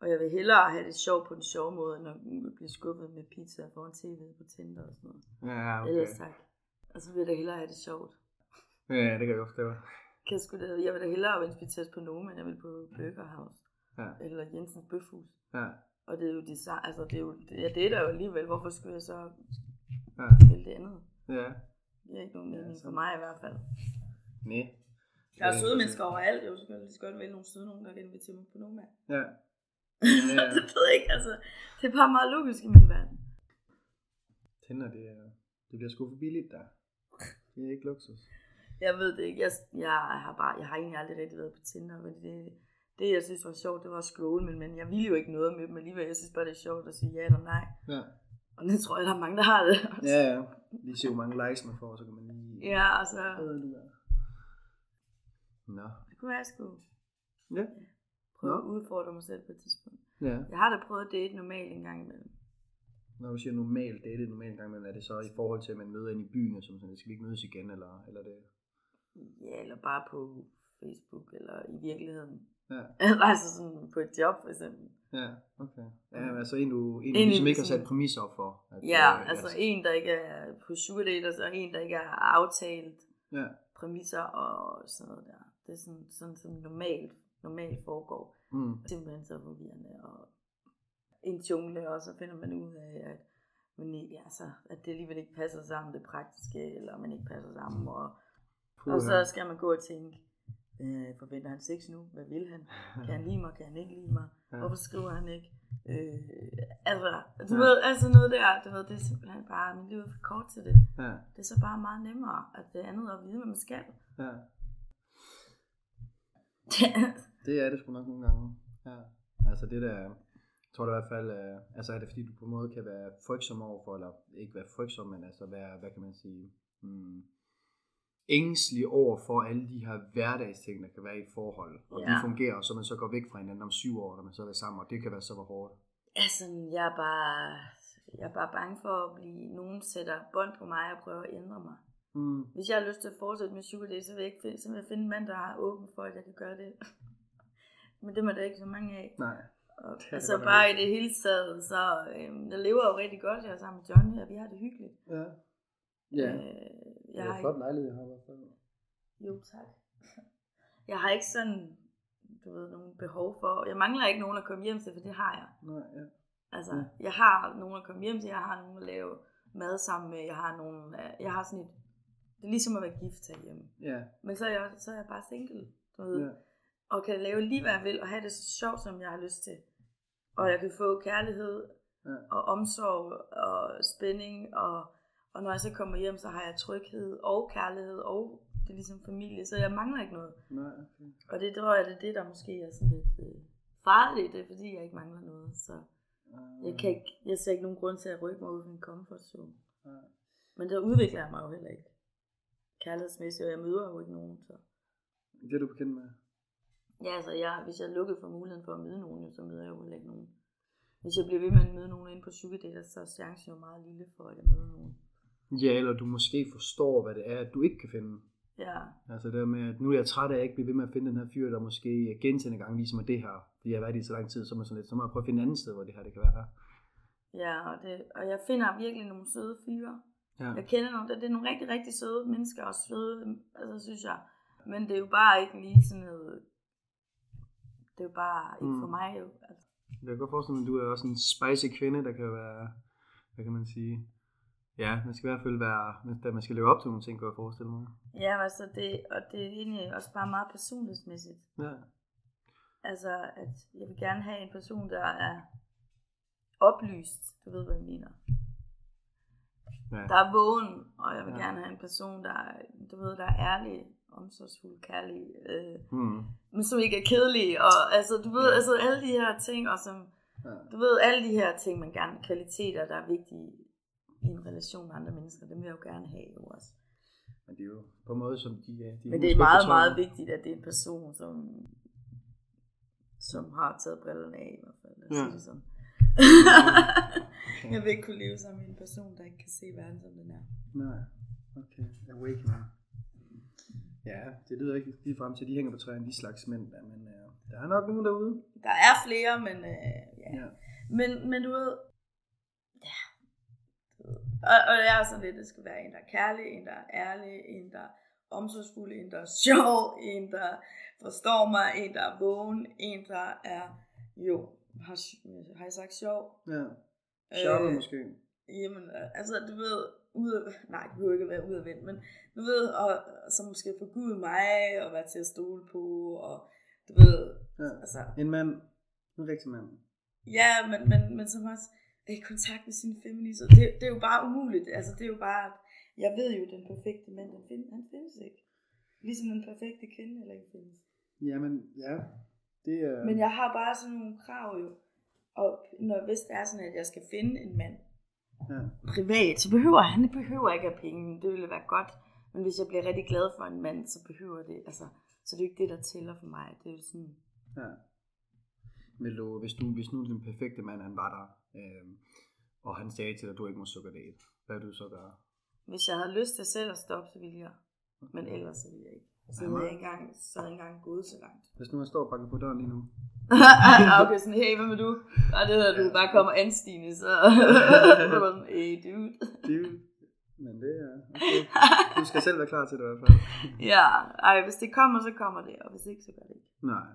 S2: Og jeg vil hellere have det sjovt på en sjov måde, end at blive skubbet med pizza foran tv på Tinder og sådan noget.
S1: Ja,
S2: Okay. Ellers tak. Og så vil jeg da hellere have det sjovt.
S1: Ja, det kan jeg godt forstå.
S2: Kan sgu da, jeg vil da hellere inviteres på Noma, end jeg vil på Burger House.
S1: Ja.
S2: Eller Jensens Bøfhus.
S1: Ja,
S2: Og det er jo de, sa- altså det er jo, det, ja, det er der jo alligevel. Hvorfor skulle jeg så
S1: ja,
S2: vælge det andet?
S1: ja.
S2: Det er ikke nogen
S1: Ja,
S2: mening for
S1: sådan.
S2: mig i hvert fald.
S1: Nej.
S2: Der er søde mennesker overalt. Jeg vil lige så godt vælge nogle søde nogen, der kan invitere mig på Noma.
S1: Ja.
S2: Ja. det ved jeg ikke, altså. Det er bare meget logisk i min verden.
S1: Tinder, det, er, det bliver sgu for billigt der. Det er ikke luksus.
S2: Jeg ved det ikke. Jeg, jeg, har bare, jeg har egentlig aldrig rigtig været på Tinder, men det, det jeg synes var sjovt, det var at scrolle, men, men jeg ville jo ikke noget med dem alligevel. Jeg synes bare, det er sjovt at sige ja eller nej.
S1: Ja.
S2: Og det tror jeg, der er mange, der har det.
S1: Ja, ja. Lige se, hvor mange likes man får, så kan man lige...
S2: ja
S1: det der? Nå.
S2: det kunne være, jeg skulle
S1: Ja.
S2: prøve
S1: Nå.
S2: at udfordre mig selv på et tidspunkt.
S1: Ja.
S2: Jeg har da prøvet at date normalt en gang imellem.
S1: Når du siger normalt date, normalt gang, men er det så i forhold til, at man møder ind i byen, og som sådan, skal vi ikke mødes igen, eller, eller det?
S2: Ja, eller bare på Facebook, eller i virkeligheden.
S1: Ja.
S2: Altså sådan på et job, for eksempel.
S1: Ja, okay. Ja, men altså en, du, en, du ligesom ikke har
S2: sådan-
S1: sat præmisser op for. At,
S2: Ja,
S1: øh,
S2: altså en, der ikke er på sugar daters, og en, der ikke er aftalt
S1: Ja,
S2: præmisser og sådan noget der. Det er sådan, sådan som normalt, normalt foregår.
S1: mm,
S2: Simpelthen så forvirrende og en jungle, og så finder man ud af, at, man ikke, altså, at det alligevel ikke passer sammen, det praktiske, eller man ikke passer sammen, og, og så skal man gå og tænke, øh, forventer han sex nu? Hvad vil han? Kan han lide mig? Kan han ikke lide mig?
S1: Ja.
S2: Hvorfor skriver han ikke? Øh, altså, du
S1: Ja.
S2: ved, altså noget der, du ved, det er simpelthen bare, mit liv er for kort til det.
S1: Ja,
S2: Det er så bare meget nemmere, at det andet at vide, hvad man skal.
S1: ja. Det er det sgu nok nogle gange. Ja. Altså det der, jeg tror det i hvert fald, øh, altså er det fordi du på en måde kan være frygtsom overfor, eller ikke være frygtsom, men altså være, hvad kan man sige, mm, ængstelig over for alle de her hverdagsting, der kan være i et forhold. Og ja. de fungerer, og så man så går væk fra hinanden om syv år, når man så er sammen, og det kan være så hårdt.
S2: altså, jeg er bare, jeg er bare bange for at blive, nogen sætter bånd på mig og prøver at ændre mig.
S1: Mm.
S2: Hvis jeg har lyst til at fortsætte med date, så vil jeg, ikke finde, så vil jeg finde en mand, der er åben for, at jeg kan gøre det. Men det må der ikke så mange af.
S1: Nej.
S2: Og,
S1: Det er
S2: altså bare i det hele taget, så øhm, jeg lever jo rigtig godt, jeg er sammen med Johnny, og vi har det hyggeligt.
S1: Ja.
S2: Øh,
S1: det
S2: jeg
S1: er
S2: har
S1: en flot lejlighed, jeg har i hvert fald.
S2: Jo, tak. Jeg har ikke sådan, du ved, nogen behov for, jeg mangler ikke nogen at komme hjem til, for det har jeg.
S1: Nej, ja.
S2: Altså,
S1: Ja.
S2: jeg har nogen at komme hjem til, jeg har nogen at lave mad sammen med, jeg har nogen, jeg har sådan et, det er ligesom at være gift herhjemme.
S1: Ja,
S2: Men så er jeg, så er jeg bare single, du ved,
S1: ja.
S2: og kan lave lige hvad jeg vil, og have det så sjovt, som jeg har lyst til. Og jeg kan få kærlighed,
S1: Ja.
S2: og omsorg, og spænding, og, og når jeg så kommer hjem, så har jeg tryghed, og kærlighed, og det er ligesom familie, så jeg mangler ikke noget.
S1: Nej, okay.
S2: Og det tror jeg, det er det, der måske er sådan lidt øh, farligt, det er fordi, jeg ikke mangler noget. Så jeg, kan ikke, jeg ser ikke nogen grund til at rykke mig ud af min comfort zone.
S1: Nej.
S2: Men der udvikler jeg mig jo heller ikke. Kærlighedsmæssigt, og jeg møder jo ikke nogen. Så.
S1: Det er du bekendt med.
S2: Ja, altså, jeg, hvis jeg er lukket for muligheden for at møde nogen, så møder jeg jo heller ikke nogen. Hvis jeg bliver ved med at møde nogen inde på Date, så er chancen jo meget lille for, at jeg møder nogen.
S1: Ja, eller du måske forstår, hvad det er, at du ikke kan finde.
S2: Ja,
S1: Altså det med, at nu er jeg træt af, at jeg ikke bliver ved med at finde den her fyr, der måske gentagende gange viser mig det her. Fordi jeg har været i så lang tid, så man sådan lidt, så må jeg prøve at finde et andet sted, hvor det her det kan være her.
S2: ja og, det, og jeg finder virkelig nogle søde fyre.
S1: Ja.
S2: Jeg kender nogle, det er nogle rigtig, rigtig søde mennesker, og søde, altså synes jeg. Men det er jo bare ikke lige sådan noget, det er jo bare ikke
S1: Mm.
S2: for mig jo. Altså,
S1: Jeg kan godt forestille mig, at du er også en spicy kvinde, der kan være, hvad kan man sige, ja, man skal i hvert fald være, man skal leve op til nogle ting, kan jeg forestille mig.
S2: ja, altså det, og det er egentlig også bare meget personlighedsmæssigt.
S1: Ja,
S2: Altså, at jeg vil gerne have en person, der er oplyst, du ved, hvad jeg mener.
S1: ja,
S2: Der er vågen, og jeg vil
S1: Ja.
S2: gerne have en person, der er, du ved, der er ærlig, omsorgsfuld, kærlig, øh,
S1: hmm.
S2: men som ikke er kedelig, og altså, du ved,
S1: Ja.
S2: altså alle de her ting, og som,
S1: ja.
S2: du ved, alle de her ting, man gerne, kvaliteter, der er vigtige i en relation med andre mennesker, dem vil jeg jo gerne have jo også.
S1: Men det er jo på en måde, som de, de
S2: Men det er meget, meget vigtigt, at det er en person, som, som har taget brillerne af, i hvert fald.
S1: Ja.
S2: sige det sådan. Jeg vil ikke kunne leve sammen med en person, der ikke kan se verden, som den er.
S1: Nej, okay. Awakening. Ja, det lyder ikke lige frem til, at de hænger på træerne, de slags mænd men øh, der er nok nogen derude.
S2: Der er flere, men øh, ja.
S1: Ja.
S2: Men, men. Du ved. Og, og det er sådan lidt, det skal være en, der er kærlig, en, der er ærlig, en, der er omsorgsfuld, en, der er sjov, en, der forstår mig, en, der er vågen, en, der er, jo, har, har jeg sagt sjov?
S1: Ja. Sjovt
S2: Øh,
S1: måske.
S2: Jamen, altså, du ved, ud af, nej, det behøver ikke at være ud af vind, men du ved, og, så måske forgude mig, og være til at stole på, og du ved,
S1: Ja.
S2: altså,
S1: En mand. En rigtig mand.
S2: ja, men, men, men som også i kontakt med sine feminister, det, det er jo bare umuligt, altså, det er jo bare, jeg ved jo, den perfekte mand, den find, han findes ikke. Ligesom den perfekte kvinde heller ikke findes.
S1: Jamen, ja. Det er...
S2: Men jeg har bare sådan nogle krav jo, og når hvis det er sådan, at jeg skal finde en mand,
S1: Ja.
S2: privat, så behøver han det behøver ikke have penge. Det ville være godt. Men hvis jeg bliver rigtig glad for en mand, så behøver det, altså, så det er jo ikke det, der tæller for mig. Det er jo sådan,
S1: Ja. Du, hvis, du, hvis nu den perfekte mand, han var der, øh, og han sagde til dig, at du ikke må sukker date, hvad vil du så gøre?
S2: hvis jeg havde lyst til selv at stoppe, så ville jeg. Men ellers så ville jeg ikke. Så havde jeg ikke engang, så havde jeg ikke engang gået så langt.
S1: Hvis nu jeg står og banker på døren lige nu.
S2: okay, sådan, hey, hvad med du? Og det hedder, du bare kommer anstigende, så så var sådan, hey, dude.
S1: Det, men det er... Okay. Du skal selv være klar til det i hvert fald.
S2: ja, ej, hvis det kommer, så kommer det, og hvis ikke, så gør det ikke.
S1: Nej.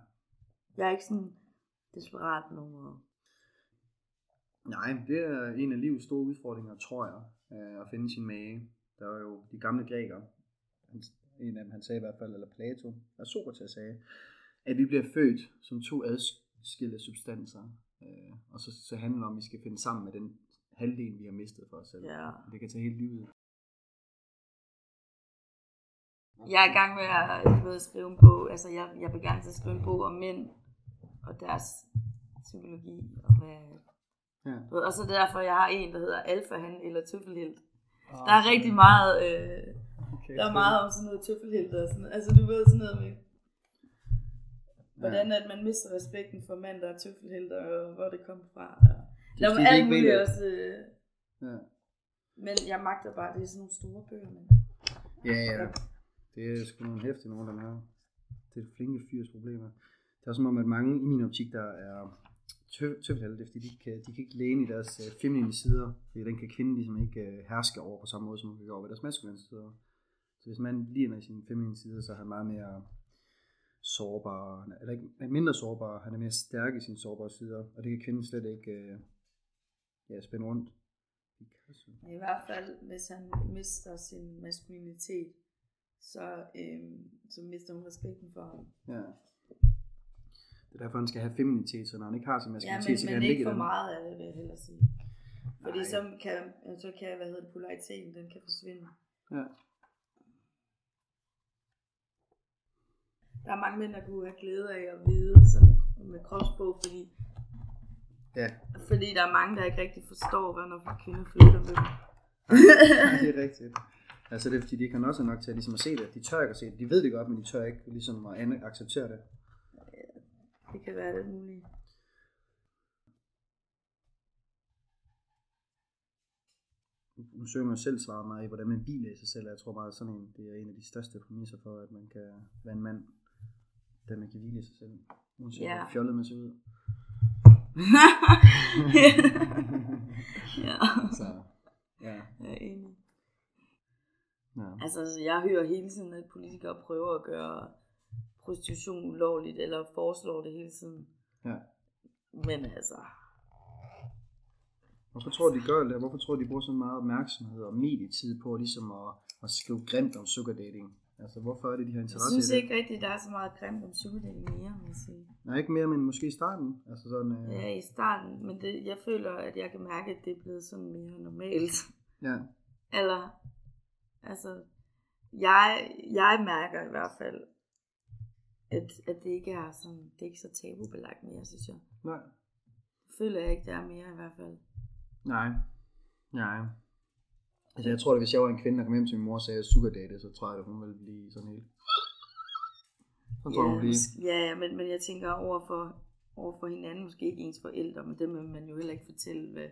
S2: Jeg er ikke sådan desperat nogen måde.
S1: Nej, det er en af livets store udfordringer, tror jeg, øh, at finde sin mage. Der var jo de gamle grækere, en af dem han sagde i hvert fald, eller Plato, og Sokrates sagde, at vi bliver født som to adskilte substanser, øh, og så, så handler det om, at vi skal finde sammen med den halvdel, vi har mistet for os selv.
S2: Ja.
S1: Det kan tage hele livet.
S2: Jeg er i gang med at ved, skrive en bog, altså jeg, jeg til at skrive en bog om mænd og deres psykologi. Og, hvad,
S1: Ja.
S2: og så derfor, jeg har en, der hedder Alfa han eller Tøffelhelt.
S1: Ah,
S2: Der er rigtig meget, øh,
S1: okay,
S2: der er meget om sådan noget Tøffelhelt og sådan Altså du ved sådan noget med, hvordan at man mister respekten for mænd, der er Tøffelhelt, og hvor det kommer fra. Og, der
S1: de
S2: alt muligt også. Øh,
S1: Ja.
S2: men jeg magter bare, det er sådan nogle store bøger, men
S1: Ja, ja. Det er sgu nogle hæftige nogen, der er. Det er flinke fyrs problemer. Det er som om, at mange i min optik, der er tøffelhalte, fordi, de kan, de kan ikke læne i deres øh, feminine sider. Fordi den kan kvinden ligesom ikke øh, herske over på samme måde, som hun kan gøre over ved deres maskuline sider. Så hvis man ligner i sin feminine side, så er han meget mere sårbar, eller ikke er mindre sårbar, han er mere stærk i sine sårbare sider, og det kan kvinden slet ikke øh, ja, spænde rundt.
S2: I hvert fald, hvis han mister sin maskulinitet, så, øhm, så mister hun respekten for ham.
S1: Ja. Det er derfor, han skal have feminitet, så når han ikke har sin
S2: Ja,
S1: maskulinitet,
S2: men,
S1: så kan
S2: men
S1: han
S2: ikke
S1: ligge
S2: for
S1: den.
S2: meget af det, vil jeg hellere sige. Fordi
S1: Nej.
S2: så kan, så kan, hvad hedder det, polariteten, den kan forsvinde.
S1: Ja.
S2: Der er mange mænd, der kunne have glæde af at vide sådan med kropsbog, fordi,
S1: Ja,
S2: fordi der er mange, der ikke rigtig forstår, hvad når kvinder flytter med dem.
S1: det er rigtigt. Altså det er fordi, de ikke har også nok til at, ligesom at se det. De tør ikke at se det. De ved det godt, men de tør ikke ligesom at acceptere det.
S2: Det kan være det muligt.
S1: Nu søger man selv svare meget i, hvordan man bilæser sig selv. Jeg tror meget, sådan en, det er en af de største præmisser for, at man kan være en mand, den man kan hvile i sig selv. Uanset
S2: Ja.
S1: hvor fjollet man ser ud.
S2: ja,
S1: Så, ja.
S2: jeg er enig.
S1: ja.
S2: Altså, jeg hører hele tiden, at politikere prøver at gøre prostitution ulovligt, eller foreslår det hele tiden.
S1: ja.
S2: Men altså,
S1: Hvorfor tror du, de gør det? Hvorfor tror du, de bruger så meget opmærksomhed og medietid på ligesom at, at skrive grimt om sugar dating? Altså, hvorfor er det, de har
S2: jeg
S1: interesse
S2: synes
S1: i det?
S2: ikke rigtigt, der er så meget grimt om sugardating mere, må jeg sige.
S1: Nej, ikke mere, men måske i starten. Altså sådan, øh,
S2: Ja, i starten, men det, jeg føler, at jeg kan mærke, at det er blevet sådan mere normalt.
S1: ja.
S2: Eller, altså, jeg, jeg mærker i hvert fald, at, at det ikke er sådan, det er ikke så tabubelagt mere, synes jeg.
S1: Nej.
S2: Det føler jeg ikke, det er mere i hvert fald.
S1: Nej. Nej. Altså, jeg tror, at hvis jeg var en kvinde, der kom hjem til min mor og sagde sugar date, så tror jeg, at hun ville blive sådan helt... Så tror hun
S2: Ja,
S1: ville blive...
S2: ja, ja, men, men jeg tænker over for, over for hinanden, måske ikke ens forældre, men dem vil man jo heller ikke fortælle, hvad,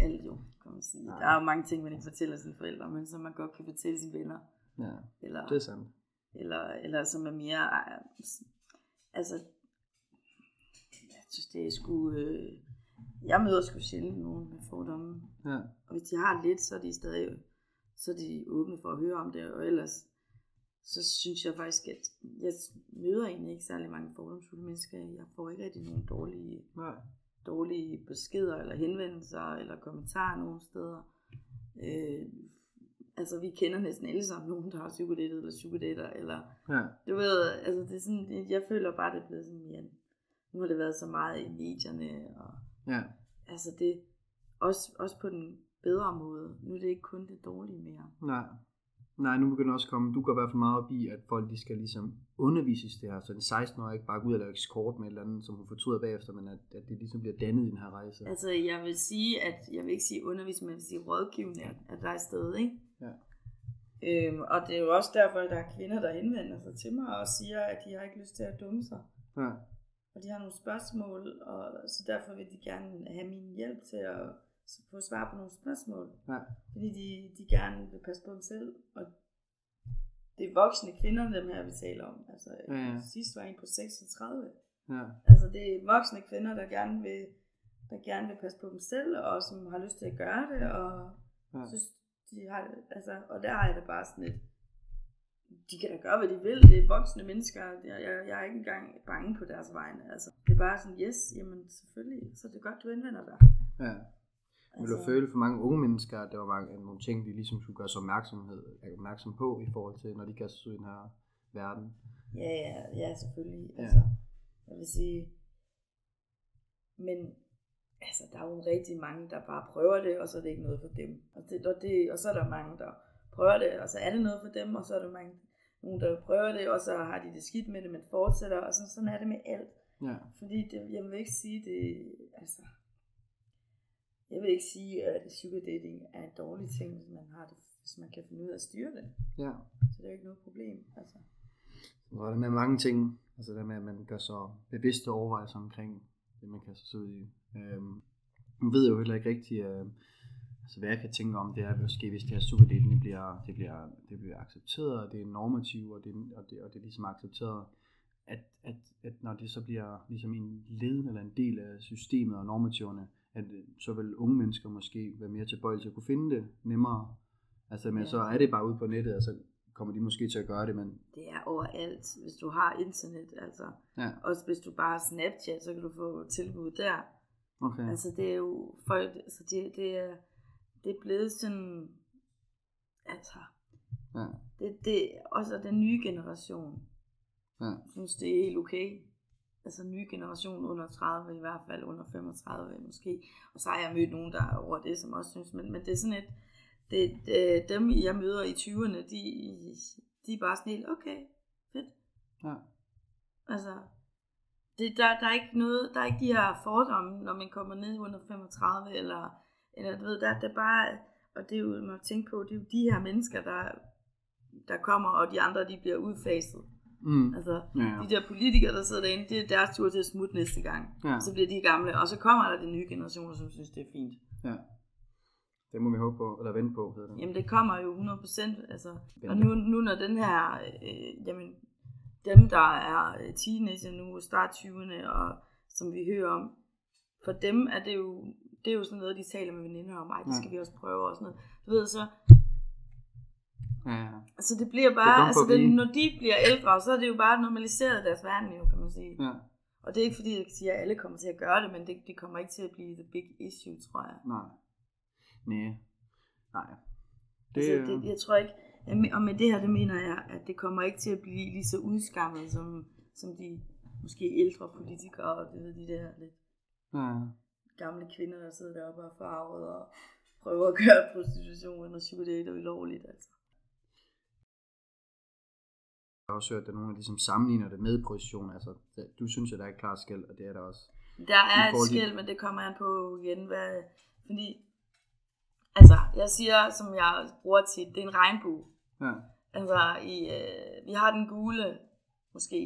S2: alt jo, kan man sige.
S1: Nej.
S2: Der er jo mange ting, man ikke fortæller sine forældre, men som man godt kan fortælle sine venner.
S1: Ja,
S2: Eller,
S1: det er sandt.
S2: Eller, eller som er mere, altså, jeg synes, det er sgu, øh, jeg møder sgu sjældent nogen med fordomme.
S1: Ja,
S2: Og hvis de har lidt, så er de stadig, så er de åbne for at høre om det, og ellers, så synes jeg faktisk, at jeg møder egentlig ikke særlig mange fordomsfulde mennesker. Jeg får ikke rigtig nogen dårlige,
S1: nej.
S2: dårlige beskeder, eller henvendelser, eller kommentarer nogen steder. Øh, altså, vi kender næsten alle sammen nogen, der har psykodatet eller psykodater, eller
S1: Ja,
S2: du ved, altså det er sådan, jeg føler bare, det er blevet sådan mere, nu har det været så meget i medierne, og
S1: ja,
S2: altså det, også, også på den bedre måde. Nu er det ikke kun det dårlige mere.
S1: nej. Nej, nu begynder også at komme, du går i hvert fald meget op i, at folk de skal ligesom undervises det her, så en 16-årig ikke bare gå ud og lave ekskort med et eller andet, som hun fortryder bagefter, men at, at det ligesom bliver dannet i den her rejse.
S2: Altså jeg vil sige, at jeg vil ikke sige undervisning, men jeg vil sige rådgivning, at, at der er sted, ikke? Øhm, og det er jo også derfor, at der er kvinder, der henvender sig til mig og siger, at de har ikke lyst til at dumme sig.
S1: Ja,
S2: Og de har nogle spørgsmål, og så derfor vil de gerne have min hjælp til at få svar på nogle spørgsmål.
S1: ja,
S2: Fordi de, de gerne vil passe på dem selv. Og det er voksne kvinder, dem her vi taler om. Altså
S1: Ja, ja.
S2: sidst var en på 36.
S1: ja,
S2: Altså det er voksne kvinder, der gerne vil, der gerne vil passe på dem selv, og som har lyst til at gøre det, og
S1: Ja.
S2: synes, de har altså, og der er det bare sådan lidt, de kan da gøre, hvad de vil, det er voksne mennesker, jeg, jeg, jeg er ikke engang bange på deres vegne, altså, det er bare sådan, yes, jamen selvfølgelig, så det er godt, du indvender dig.
S1: ja. Vil du føle for mange unge mennesker, at der var mange, nogle ting, de ligesom skulle gøre sig opmærksomhed, opmærksom på i forhold til, når de kaster sig ud i den her verden?
S2: Ja, ja, ja, selvfølgelig.
S1: Ja.
S2: Altså, jeg vil sige, men altså, der er jo rigtig mange, der bare prøver det, og så er det ikke noget for dem. Og, det, og, det, og så er der mange, der prøver det, og så er det noget for dem, og så er der mange, nogen, der prøver det, og så har de det skidt med det, men fortsætter, og sådan, sådan er det med alt.
S1: Ja,
S2: Fordi det, jeg vil ikke sige det, altså, jeg vil ikke sige, at sugar dating er en dårlig ting, hvis man har det, hvis man kan finde ud af at styre det.
S1: ja.
S2: Så det er jo ikke noget problem. Altså.
S1: Så er der med mange ting, altså det med, at man gør så bevidste overvejelser omkring det, man kaster sig ud i. Øhm, nu ved jo heller ikke rigtigt, øh, altså hvad jeg kan tænke om, det er måske, hvis det her superdating, det bliver, det bliver, det bliver accepteret, og det er normativt, og det, og det, og det er ligesom accepteret, at, at, at når det så bliver ligesom en led eller en del af systemet og normativerne, at øh, så vil unge mennesker måske være mere tilbøjelige til at kunne finde det nemmere. Altså, men
S2: Ja.
S1: så er det bare ude på nettet, og så kommer de måske til at gøre det, men
S2: Det er overalt, hvis du har internet, altså.
S1: ja,
S2: Også hvis du bare har Snapchat, så kan du få tilbud der.
S1: Okay.
S2: Altså det er jo folk, altså det, det, er, det er blevet sådan, altså,
S1: Ja,
S2: det, det også den nye generation,
S1: ja,
S2: synes det er helt okay. Altså nye generation under 30, i hvert fald under 35 måske. Og så har jeg mødt nogen, der er over det, som også synes, men, men det er sådan et, det, det, dem jeg møder i 20'erne, de, de er bare sådan helt, okay, fedt.
S1: ja,
S2: Altså, det, der, der, er ikke noget, der er ikke de her fordomme, når man kommer ned under 35, eller, eller du ved, der, det er bare, og det er jo, man tænke på, det er jo de her mennesker, der, der kommer, og de andre, de bliver udfaset.
S1: mm,
S2: Altså,
S1: ja, ja,
S2: de der politikere, der sidder derinde, det er deres tur til at smutte næste gang.
S1: ja,
S2: Så bliver de gamle, og så kommer der de nye generationer, som synes, det er fint.
S1: ja. Det må vi håbe på, eller vente på, hedder det.
S2: Jamen, det kommer jo 100%, altså. Og nu, nu når den her, øh, jamen, dem der er øh, teenager nu, start 20'erne, og som vi hører om, for dem er det jo, det er jo sådan noget, de taler med veninder om, ej, det skal vi også prøve og sådan noget. Du ved, så,
S1: Ja,
S2: altså det bliver
S1: Det er
S2: bare,
S1: kommet
S2: altså det, når de bliver ældre, så er det jo bare normaliseret deres verden jo, kan man sige.
S1: ja.
S2: Og det er ikke fordi, jeg siger, at alle kommer til at gøre det, men det, det kommer ikke til at blive the big issue, tror jeg.
S1: Nej. Nej. Nej.
S2: Det,
S1: Det,
S2: altså, det, jeg tror ikke, og med det her, det mener jeg, at det kommer ikke til at blive lige så udskammet, som, som de måske ældre politikere, og det ved de der lidt
S1: ja,
S2: gamle kvinder, der sidder deroppe og farvet og prøver at gøre prostitution og psykodater ulovligt. Altså.
S1: jeg har også hørt, at der nogen, ligesom sammenligner det med position. Altså, du synes, at der er et klart skæld, og det er der også.
S2: Der er et skæld, men det kommer an på igen, hvad, fordi, altså, jeg siger, som jeg bruger tit, det er en regnbue.
S1: Ja,
S2: Altså, i, øh, vi har den gule, måske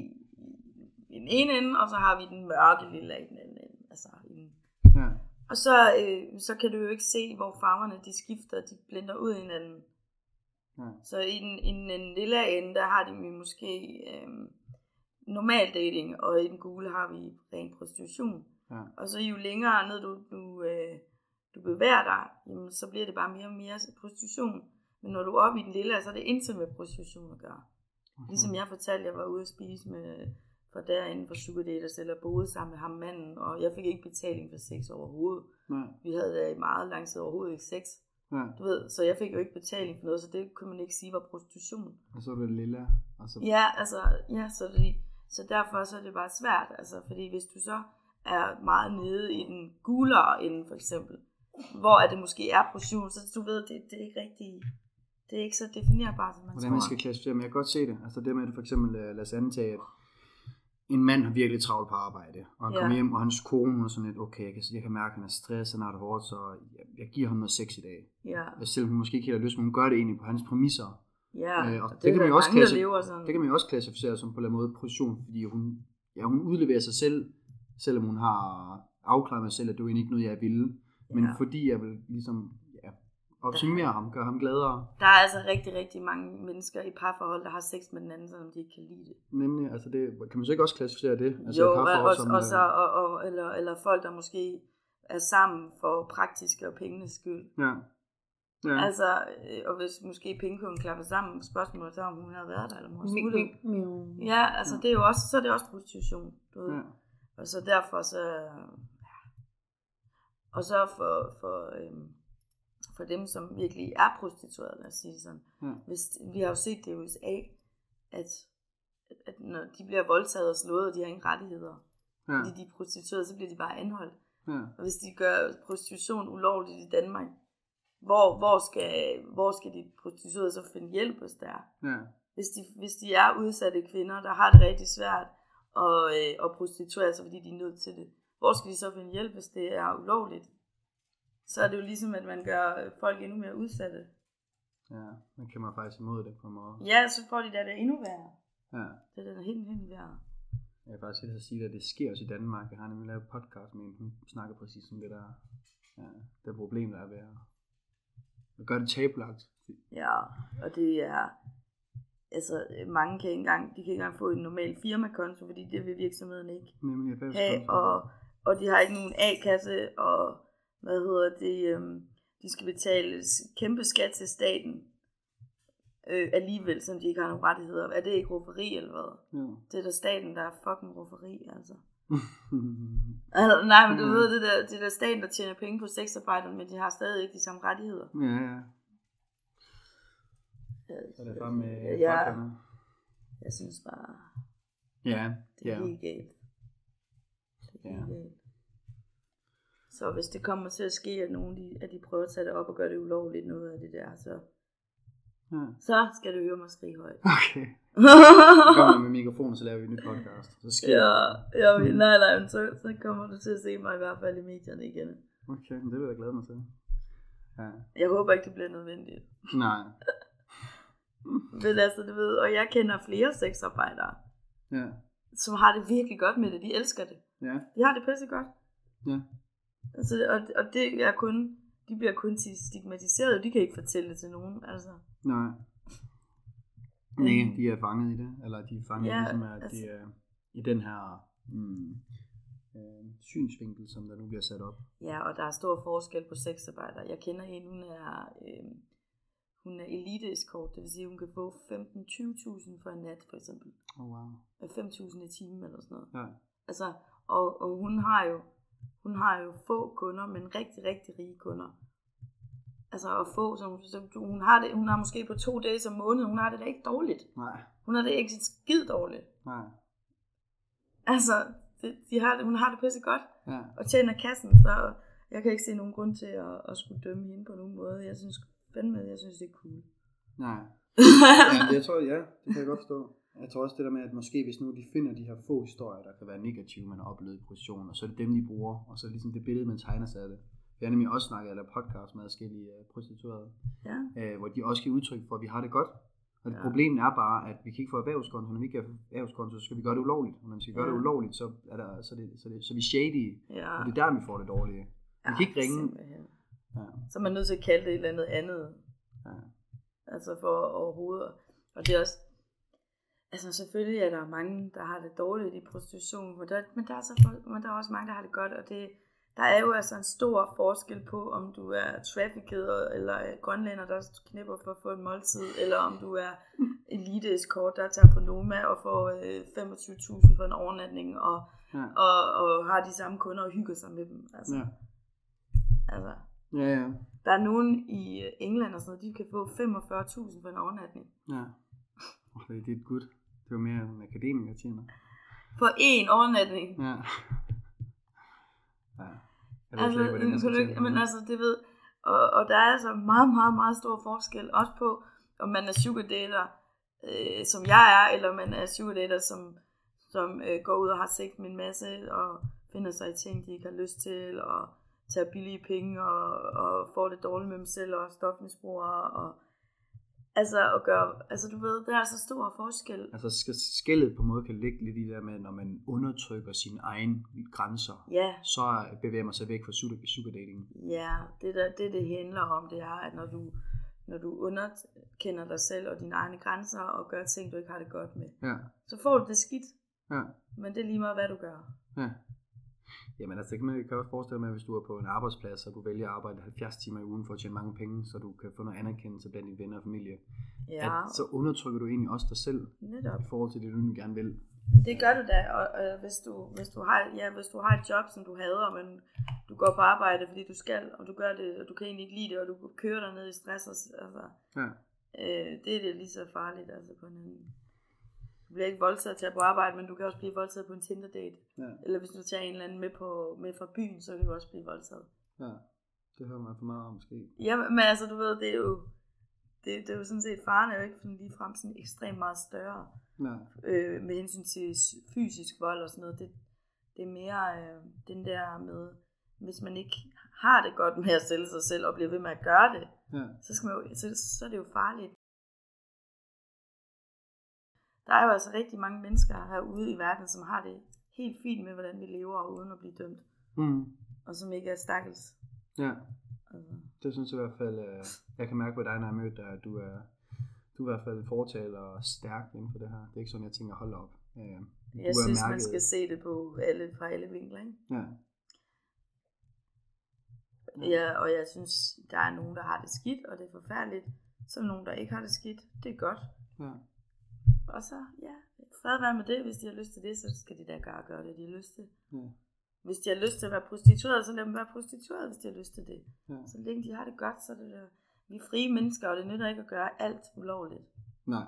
S2: i, den ene ende, og så har vi den mørke lille i den anden ende. Altså, i den,
S1: ja,
S2: Og så, øh, så kan du jo ikke se, hvor farverne de skifter, de blender ud i hinanden.
S1: Ja.
S2: Så i den, i den lille ende, der har de måske øh, normal dating, og i den gule har vi ren prostitution.
S1: Ja.
S2: Og så jo længere ned du, du, øh, du bevæger dig, jamen, så bliver det bare mere og mere prostitution. Men når du er oppe i den lille, så er det intet med prostitution at gøre.
S1: Mhm.
S2: Ligesom jeg fortalte, jeg var ude at spise med fra derinde for Sugar Daters, eller boede sammen med ham manden, og jeg fik ikke betaling for sex overhovedet.
S1: Nej.
S2: Vi havde da i meget lang tid overhovedet ikke sex.
S1: Ja.
S2: Du ved, så jeg fik jo ikke betaling for noget, så det kunne man ikke sige var prostitution.
S1: Og så er det lilla. Og så...
S2: Ja, altså, ja, så, det, så derfor så er det bare svært, altså, fordi hvis du så er meget nede i den gulere ende, for eksempel, hvor at det måske er prostitution, så du ved, det, det er ikke rigtig, det er ikke så definerbart, som man
S1: Hvordan
S2: tror.
S1: man skal klassificere, men jeg kan godt se det. Altså det med, at for eksempel, øh, lad os antage, at en mand har virkelig travlt på arbejde, og han
S2: Ja.
S1: kommer hjem, og hans kone hun er sådan lidt, okay, jeg kan, jeg kan mærke, at han er stresset, han har det hårdt, så jeg, jeg giver ham noget sex i dag.
S2: Ja,
S1: Og selvom hun måske ikke helt har lyst, men hun gør det egentlig på hans præmisser.
S2: ja,
S1: Øh, og
S2: og
S1: det kan man jo også
S2: lever sådan.
S1: Det kan man jo også klassificere som på en måde prostitution, fordi hun, ja, hun udleverer sig selv, selvom hun har afklaret mig selv, at det er egentlig ikke noget, jeg ville. Men
S2: Ja.
S1: fordi jeg vil ligesom optimere ham, gøre ham gladere.
S2: Der er altså rigtig, rigtig mange mennesker i parforhold, der har sex med den anden, selvom de ikke kan lide det.
S1: Nemlig, altså det, kan man så ikke også klassificere det? Altså
S2: jo,
S1: parforhold,
S2: og,
S1: som,
S2: og,
S1: øh,
S2: så, og, og, eller, eller folk, der måske er sammen for praktiske og pengenes skyld.
S1: Ja. Ja.
S2: Altså, øh, og hvis måske pengekungen klapper sammen, spørgsmålet er, om hun har været der, eller om hun har. Ja, altså det er jo også, så er det også prostitution. Du ved.
S1: ja.
S2: Og så derfor så... ja. Og så for, for, øhm, for dem, som virkelig er prostituerede, lad os sige sådan.
S1: Ja.
S2: Hvis, vi har jo set det i USA, at, at når de bliver voldtaget og slået, og de har ingen rettigheder,
S1: Ja.
S2: fordi de er prostituerede, så bliver de bare anholdt.
S1: Ja.
S2: Og hvis de gør prostitution ulovligt i Danmark, hvor, hvor, skal, hvor skal de prostituerede så finde hjælp, hvis der er?
S1: Ja.
S2: Hvis de, hvis de er udsatte kvinder, der har det rigtig svært at, øh, at prostituere sig, fordi de er nødt til det, hvor skal de så finde hjælp, hvis det er ulovligt? Så er det jo ligesom, at man gør folk endnu mere udsatte.
S1: ja. Man kan man faktisk imod det på en måde.
S2: Ja, så får de da det endnu værre.
S1: Ja.
S2: Det er da helt, helt værre.
S1: Jeg vil faktisk helt at sige, at det sker også i Danmark. Jeg har nemlig lavet podcast med en, hun snakker præcis om det der, ja, det problem, der er ved at, at gøre det tabulagt.
S2: Ja, og det er... Altså, mange kan ikke engang, de kan ikke engang få en normal firmakonto, fordi det vil virksomheden ikke.
S1: Nemlig
S2: have, og, og de har ikke nogen A-kasse, og hvad hedder det, øhm, de skal betale kæmpe skat til staten øh, alligevel, som de ikke har nogen rettigheder. Er det ikke rufferi eller hvad?
S1: Ja.
S2: Det er da staten, der er fucking rufferi, altså. altså nej, men du
S1: Ja.
S2: ved, det der, det er da staten, der tjener penge på sexarbejderne, men de har stadig ikke de samme rettigheder.
S1: ja, ja. Så er det bare med
S2: Ja.
S1: fuckerne.
S2: Jeg synes bare,
S1: Ja,
S2: det er
S1: ja.
S2: helt galt. Det er
S1: Ja.
S2: helt galt. Så hvis det kommer til at ske, at nogen de, at de prøver at tage det op og gøre det ulovligt noget af det der, så,
S1: ja.
S2: så skal du høre mig skrige højt.
S1: Okay. Så kommer med mikrofonen, så laver vi en ny podcast. Så sker
S2: ja, ja, men nej, nej, men så, så kommer du til at se mig i hvert fald i medierne igen.
S1: Okay, men det vil jeg glæde mig til. Ja.
S2: Jeg håber ikke, det bliver nødvendigt.
S1: Nej.
S2: Men altså, du ved, og jeg kender flere sexarbejdere,
S1: Ja.
S2: som har det virkelig godt med det. De elsker det.
S1: Ja.
S2: De har det pisse godt.
S1: Ja.
S2: Altså, og, og det er kun, de bliver kun stigmatiseret, de kan ikke fortælle det til nogen, altså.
S1: Nej. Nej, de er fanget i det. Eller de er fanget
S2: Ja,
S1: ligesom, at
S2: altså-
S1: de er i den her mm, øh, synsvinkel, som der nu bliver sat op.
S2: Ja, og der er stor forskel på sexarbejdere. Jeg kender en, hun er, øh, hun er elite escort, det vil sige, hun kan få 15-20.000 for en nat, for eksempel.
S1: Oh, wow.
S2: Øh, 5.000 i timen eller sådan noget.
S1: Ja.
S2: Altså, og, og hun har jo, hun har jo få kunder, men rigtig, rigtig rige kunder. Altså at få, som, som du- hun har det, hun har måske på to dage om måneden, hun har det da ikke dårligt.
S1: Nej.
S2: Hun har det ikke skid dårligt.
S1: Nej.
S2: Altså, det, de har det, hun har det pisse godt,
S1: Ja.
S2: og tjener kassen, så jeg kan ikke se nogen grund til at, at skulle dømme hende på nogen måde. Jeg synes fandme, jeg synes det er cool.
S1: Nej. ja, det, jeg tror, ja, det kan jeg godt forstå. Jeg tror også det der med, at måske hvis nu de finder de her få historier, der kan være negative, man har oplevet i og så er det dem, de bruger, og så er det ligesom det billede, man tegner sig af det. Jeg har nemlig også snakket eller podcast med forskellige uh, prostituerede,
S2: Ja,
S1: øh, hvor de også giver udtryk for, at vi har det godt. Og
S2: Ja.
S1: problemet er bare, at vi kan ikke få erhvervskonto. Når vi ikke få erhvervskonto, så skal vi gøre det ulovligt. Og når vi skal gøre
S2: Ja.
S1: det ulovligt, så er, der, så er, det, så er, det, så er vi shady.
S2: ja,
S1: Og det er der, vi får det dårlige. Vi kan ikke ringe.
S2: Simpelthen.
S1: Ja.
S2: Så er man nødt til at kalde det et eller andet andet.
S1: Ja.
S2: Altså for overhovedet. Og det er også, altså selvfølgelig er der mange, der har det dårligt i prostitution, men der, men der, er, så, men der er også mange, der har det godt, og det, der er jo altså en stor forskel på, om du er trafficket, eller er grønlænder, der knipper for at få en måltid, eller om du er elite escort, der tager på Noma og får øh, 25.000 for en overnatning, og,
S1: Ja.
S2: og, og har de samme kunder og hygger sig med dem. Altså,
S1: Ja.
S2: altså,
S1: Ja, ja.
S2: der er nogen i øh, England og sådan noget, de kan få 45.000 for en overnatning.
S1: Ja. Oh, det, er godt. Det var mere en akademiker tjener.
S2: For én overnatning.
S1: Ja. ja. Jeg ved
S2: Altså,
S1: slet ikke, hvordan jeg skal tjene
S2: men altså, det ved, og, og der er altså meget, meget, meget stor forskel, også på, om man er sugar dater, øh, som jeg er, eller man er sugar dater, som, som øh, går ud og har sex med en masse, og finder sig i ting, de ikke har lyst til, og tager billige penge, og, og får det dårligt med dem selv, og stofmisbrugere, og altså, at gøre, altså du ved, der er så stor forskel.
S1: Altså skældet på en måde kan ligge lidt i det der med, når man undertrykker sine egne grænser,
S2: Ja,
S1: så bevæger man sig væk fra sugar, sugar dating.
S2: Ja, det der, det det handler om, det er, at når du, når du underkender dig selv og dine egne grænser og gør ting, du ikke har det godt med,
S1: Ja.
S2: så får du det skidt,
S1: Ja.
S2: men det er lige meget, hvad du gør.
S1: Ja. Jamen altså, det kan man kan også forestille mig, hvis du er på en arbejdsplads, og du vælger at arbejde 70 timer i ugen for at tjene mange penge, så du kan få noget anerkendelse blandt dine venner og familie.
S2: Ja,
S1: At, så undertrykker du egentlig også dig selv
S2: netop.
S1: i forhold til det, du gerne vil.
S2: Det gør du da, og, og hvis, du, hvis, du har, ja, hvis du har et job, som du hader, men du går på arbejde, fordi du skal, og du gør det, og du kan egentlig ikke lide det, og du kører dig ned i stress, og, altså,
S1: Ja.
S2: øh, det er det lige så farligt, altså på en anden. Du bliver ikke voldtaget til at på arbejde, men du kan også blive voldtaget på en Tinder-date.
S1: Ja.
S2: Eller hvis du tager en eller anden med, på, med fra byen, så kan du også blive voldtaget.
S1: ja. Det hører man for meget om, måske.
S2: Ja, men altså, du ved, det er jo, det, det er jo sådan set, faren er jo ikke sådan lige frem sådan ekstremt meget større,
S1: Nej.
S2: øh, med hensyn til fysisk vold og sådan noget. Det, det er mere øh, den der med, hvis man ikke har det godt med at sælge sig selv, og bliver ved med at gøre det,
S1: Ja.
S2: så, skal man jo, så, så er det jo farligt. Der er jo altså rigtig mange mennesker herude i verden, som har det helt fint med, hvordan vi lever, uden at blive dømt,
S1: Mm.
S2: og som ikke er stakkels.
S1: Ja.
S2: Altså.
S1: Det synes jeg i hvert fald, øh, jeg kan mærke på dig, når jeg mødte dig, at du er, du er i hvert fald fortaler og stærk inden for det her. Det er ikke sådan, jeg tænker, hold op. Øh,
S2: Jeg
S1: du er
S2: synes, man
S1: mærket-
S2: skal se det på alle, fra alle vinkler. Ikke?
S1: Ja.
S2: Ja, og jeg synes, der er nogen, der har det skidt, og det er forfærdeligt. Så der nogen, der ikke har det skidt. Det er godt.
S1: Ja.
S2: Og så, ja, fred være med det. Hvis de har lyst til det, så skal de da gøre, gøre det, de har lyst til.
S1: Ja.
S2: Hvis de har lyst til at være prostitueret, så lad dem være prostitueret, hvis de har lyst til det.
S1: Ja.
S2: Så længe de har det godt, så er det der. Vi er frie mennesker, og det nytter ikke at gøre alt ulovligt.
S1: Nej.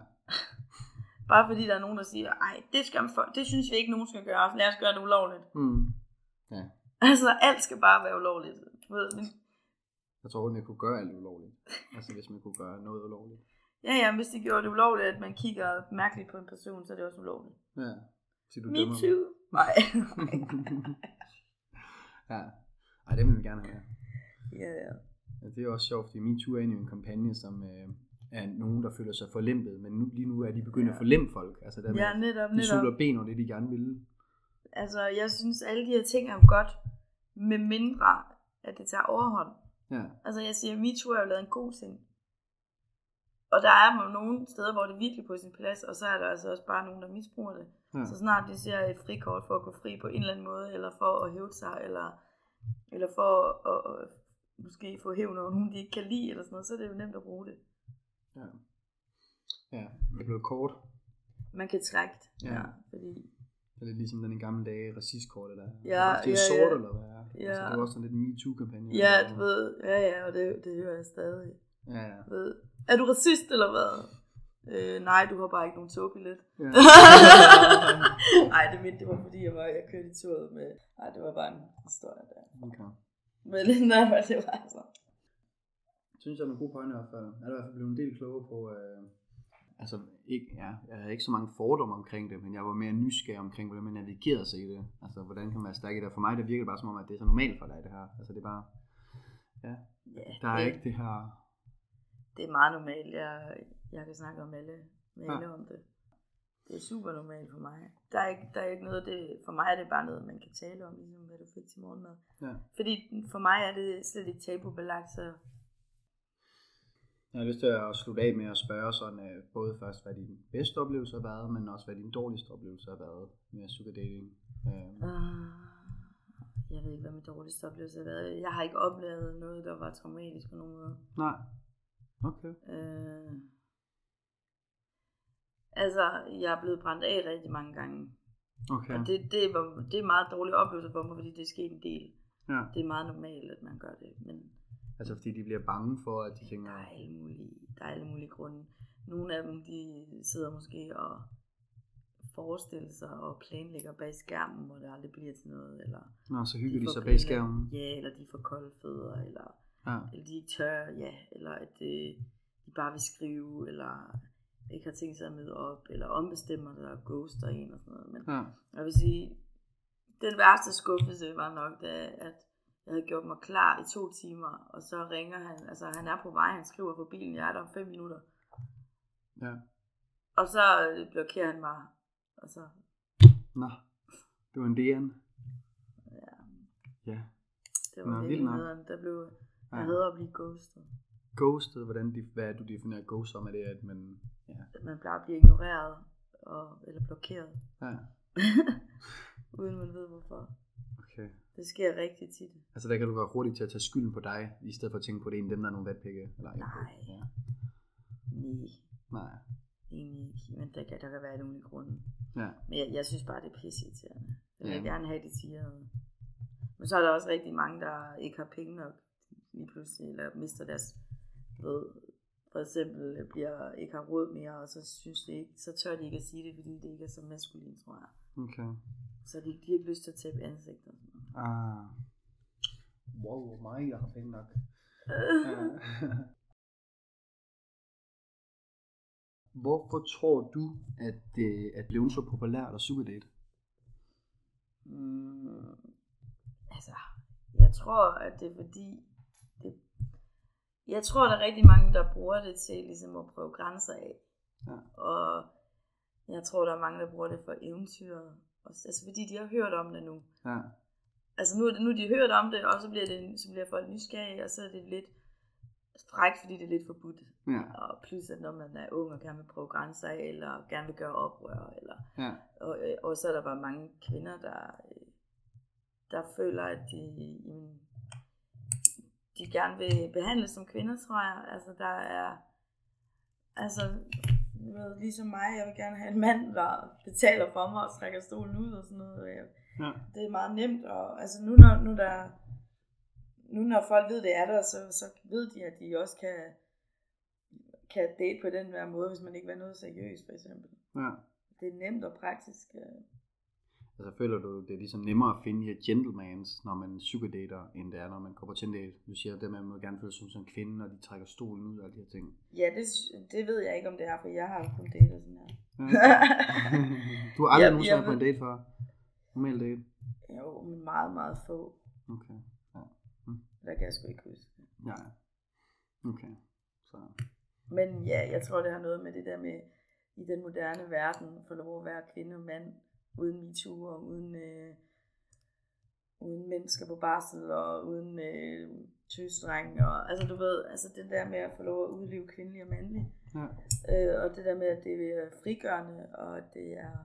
S2: Bare fordi der er nogen, der siger, ej, det, skal man for, det synes vi ikke, nogen skal gøre, så lad os gøre det ulovligt.
S1: Mm. Ja.
S2: Altså, alt skal bare være ulovligt. Du ved, men,
S1: Jeg tror, at jeg kunne gøre alt ulovligt. Altså, hvis man kunne gøre noget ulovligt.
S2: Ja, ja, men hvis de gjorde det ulovligt, at man kigger mærkeligt på en person, så er det også ulovligt.
S1: Ja. Så du
S2: Me
S1: dømmer
S2: too. Nej.
S1: ja. Ej, det vil vi gerne have.
S2: ja, ja.
S1: Ja, det er også sjovt, fordi MeToo er egentlig en kampagne, som øh, er nogen, der føler sig forlæmpet, men nu, lige nu er de begyndt at
S2: Ja.
S1: forlempe folk. Altså, der
S2: Ja, netop,
S1: de
S2: netop.
S1: sutter ben over det, de gerne ville.
S2: Altså, jeg synes, alle de her ting er jo godt, med mindre, at det tager overhånd.
S1: Ja.
S2: Altså, jeg siger, MeToo er jo lavet en god ting. Og der er nogle steder, hvor det er virkelig på sin plads, og så er der altså også bare nogen, der misbruger det.
S1: Ja.
S2: Så snart de ser et frikort for at gå fri på en eller anden måde, eller for at hæve sig, eller, eller for at, at måske få hævn over nogen, de ikke kan lide, eller sådan noget, så er det jo nemt at bruge det.
S1: Ja. Ja, det er blevet kort.
S2: Man kan trække det,
S1: Ja.
S2: ja. fordi
S1: Det er lidt ligesom den gamle dage racistkortet der.
S2: Ja,
S1: det er
S2: ja,
S1: sort,
S2: ja.
S1: eller hvad er.
S2: Ja.
S1: Altså, det var også sådan lidt en MeToo-kampagne.
S2: Ja, du ved, ja, ja, og det, det hører jeg stadig.
S1: Ja,
S2: Ved, er du racist, eller hvad? Øh, nej, du har bare ikke nogen togbillet.
S1: ja.
S2: Nej, det mente, det var fordi, jeg, var, jeg kørte i toget med... Nej, det var bare en historie der.
S1: Okay.
S2: Men nej, det var altså...
S1: synes jeg er en god pointe i hvert fald. Jeg er i hvert fald blevet en del klogere på, øh, altså ikke, ja, jeg havde ikke så mange fordomme omkring det, men jeg var mere nysgerrig omkring, hvordan man navigerede sig i det. Altså, hvordan kan man være stærk i det? For mig, det virker bare som om, at det er så normalt for dig, det her. Altså, det er bare, ja, der er ikke det her,
S2: det er meget normalt. Jeg, jeg kan snakke om alle, med
S1: Ja.
S2: alle om det. Det er super normalt for mig. Der er ikke, der er ikke noget, det, for mig er det bare noget, man kan tale om, ligesom hvad du fik til morgenmad.
S1: Ja.
S2: Fordi for mig er det slet ikke tabubelagt, så
S1: Jeg har lyst til at slutte af med at spørge sådan, øh, både først, hvad din bedste oplevelse har været, men også, hvad din dårligste oplevelse har været med sugar dating. Øh,
S2: Uh, jeg ved ikke, hvad min dårligste oplevelse har været. Jeg har ikke oplevet noget, der var traumatisk på nogen måde.
S1: nej. Okay.
S2: Uh, altså, jeg er blevet brændt af rigtig mange gange.
S1: Okay.
S2: Og det, det, var, det er meget dårlig oplevelse for mig, fordi det er sket en del.
S1: Ja.
S2: Det er meget normalt, at man gør det. Men
S1: Altså fordi de bliver bange for, at de tænker,
S2: der er alle mulige, der er alle mulige grunde. Nogle af dem, de sidder måske og forestiller sig og planlægger bag skærmen, hvor det aldrig bliver til noget. Eller
S1: Nå, så hygger de
S2: får
S1: sig bag skærmen.
S2: Ja, eller de får kolde fødder, eller
S1: Ja.
S2: eller de ikke tør, ja, eller at øh, de bare vil skrive, eller ikke har tænkt sig at møde op, eller ombestemmer sig og ghoster en og sådan noget. Men
S1: Ja.
S2: jeg vil sige, den værste skuffelse var nok, da, at jeg havde gjort mig klar i to timer, og så ringer han, altså han er på vej, han skriver på bilen, jeg er der om fem minutter.
S1: ja.
S2: Og så øh, blokerer han mig, og så,
S1: Nå, det var en DN.
S2: ja,
S1: Ja.
S2: det var
S1: Nå, vildt nok.
S2: Der blev, jeg
S1: Ja.
S2: havde at blive ghostet.
S1: Ghostet, hvordan de, hvad er det, du definerer ghost som? Er det, at man... Ja.
S2: At man bare bliver ignoreret, og, eller blokeret,
S1: ja.
S2: uden man ved hvorfor.
S1: Okay.
S2: Det sker rigtig tit.
S1: Altså der kan du være hurtig til at tage skylden på dig, i stedet for at tænke på, at det er en dem, der er nogle vatpikke. Eller,
S2: Nej.
S1: Ja.
S2: Nej,
S1: Nej.
S2: egentlig ikke. Men der kan, der kan være mulige grunde.
S1: Ja.
S2: Men jeg, jeg synes bare, det er pisseirriterende. Jeg vil
S1: Ja.
S2: gerne have, at de siger. Men så er der også rigtig mange, der ikke har penge nok lige pludselig, eller mister deres, ved, for eksempel bliver, ikke har råd mere, og så synes de ikke, så tør de ikke at sige det, fordi det ikke er så maskulin, tror jeg.
S1: Okay.
S2: Så de, de har ikke lyst til at tabe ansigtet. og sådan noget.
S1: Ah. Wow, mig, jeg har penge nok. Hvorfor tror du, at det at blive så populært at sugar date?
S2: Mm, altså, jeg tror, at det er fordi, jeg tror, der er rigtig mange, der bruger det til ligesom at prøve grænser af.
S1: Ja.
S2: Og jeg tror, der er mange, der bruger det for eventyret. Også, altså, fordi de har hørt om det nu.
S1: Ja.
S2: Altså, nu, er nu har de hørt om det, og så bliver, det, så bliver folk nysgerrige, og så er det lidt frækt, fordi det er lidt forbudt.
S1: Ja.
S2: Og plus, at når man er ung og gerne vil prøve grænser af, eller gerne vil gøre oprør, eller
S1: Ja.
S2: og, øh, og så er der bare mange kvinder, der, øh, der føler, at de, jamen, de gerne vil behandles som kvinder, tror jeg. Altså, der er... Altså, du ved, ligesom mig, jeg vil gerne have en mand, der betaler for mig og trækker stolen ud og sådan noget.
S1: Ja.
S2: det er meget nemt, og altså nu når, nu der, nu når folk ved, det er der, så, så ved de, at de også kan, kan date på den her måde, hvis man ikke vil noget seriøst, for eksempel.
S1: ja.
S2: Det er nemt og praktisk.
S1: Altså føler du, det er ligesom nemmere at finde de her gentlemans, når man sugar dater, end det er, når man går på Tinder. Du siger, at man må gerne føle sig som sådan en kvinde, når de trækker stolen ud og alle de her ting.
S2: Ja, det, det ved jeg ikke, om det er, for jeg har jo kun datet sådan her.
S1: du har aldrig nogensinde været på en
S2: ved-
S1: date før? Normal date?
S2: jo, men meget, meget få.
S1: Okay. Ja.
S2: Der kan jeg sgu ikke huske.
S1: Ja. Okay. Så.
S2: Men ja, jeg tror, det har noget med det der med, i den moderne verden, få lov at være kvinde og mand, uden MeToo og uden, øh, uden mennesker på barsel og uden øh, tøsdreng. Og, altså du ved, altså det der med at få lov at udleve kvindelig og mandlig.
S1: Ja.
S2: Øh, og det der med, at det er frigørende, og at det er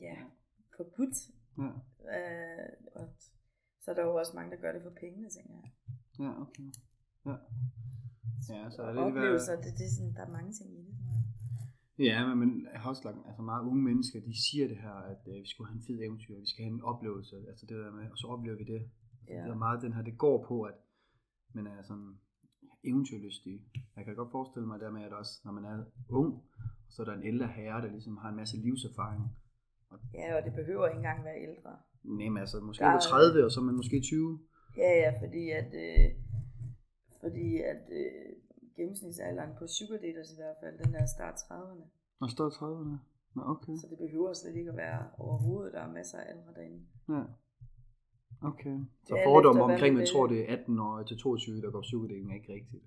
S2: ja, forbudt.
S1: Ja.
S2: Øh, og så er der jo også mange, der gør det for pengene, tænker jeg.
S1: Ja, okay. Ja. Ja, så er det
S2: oplevelser, det, det er sådan, der er mange ting i det.
S1: Ja, men, men lagt, altså meget unge mennesker, de siger det her, at øh, vi skulle have en fed eventyr, vi skal have en oplevelse, altså det der med, og så oplever vi det.
S2: Ja.
S1: Det er meget den her, det går på, at man er sådan eventyrlystig. Jeg kan godt forestille mig dermed, at også, når man er ung, så er der en ældre herre, der ligesom har en masse livserfaring.
S2: Ja, og det behøver ikke engang være ældre.
S1: Nem, altså måske
S2: Der
S1: er
S2: er-
S1: du 30, og så er man måske 20.
S2: Ja, ja, fordi at, øh, fordi at øh, gennemsnitsalderen på daters i hvert fald, den er start 30'erne.
S1: Og står 30'erne. Nå, okay.
S2: Så det behøver slet ikke at være overhovedet, der er masser af ældre derinde.
S1: Ja. Okay. Så fordomme omkring,
S2: man
S1: tror, det er 18 år til 22, der går sugardating, er ikke rigtigt.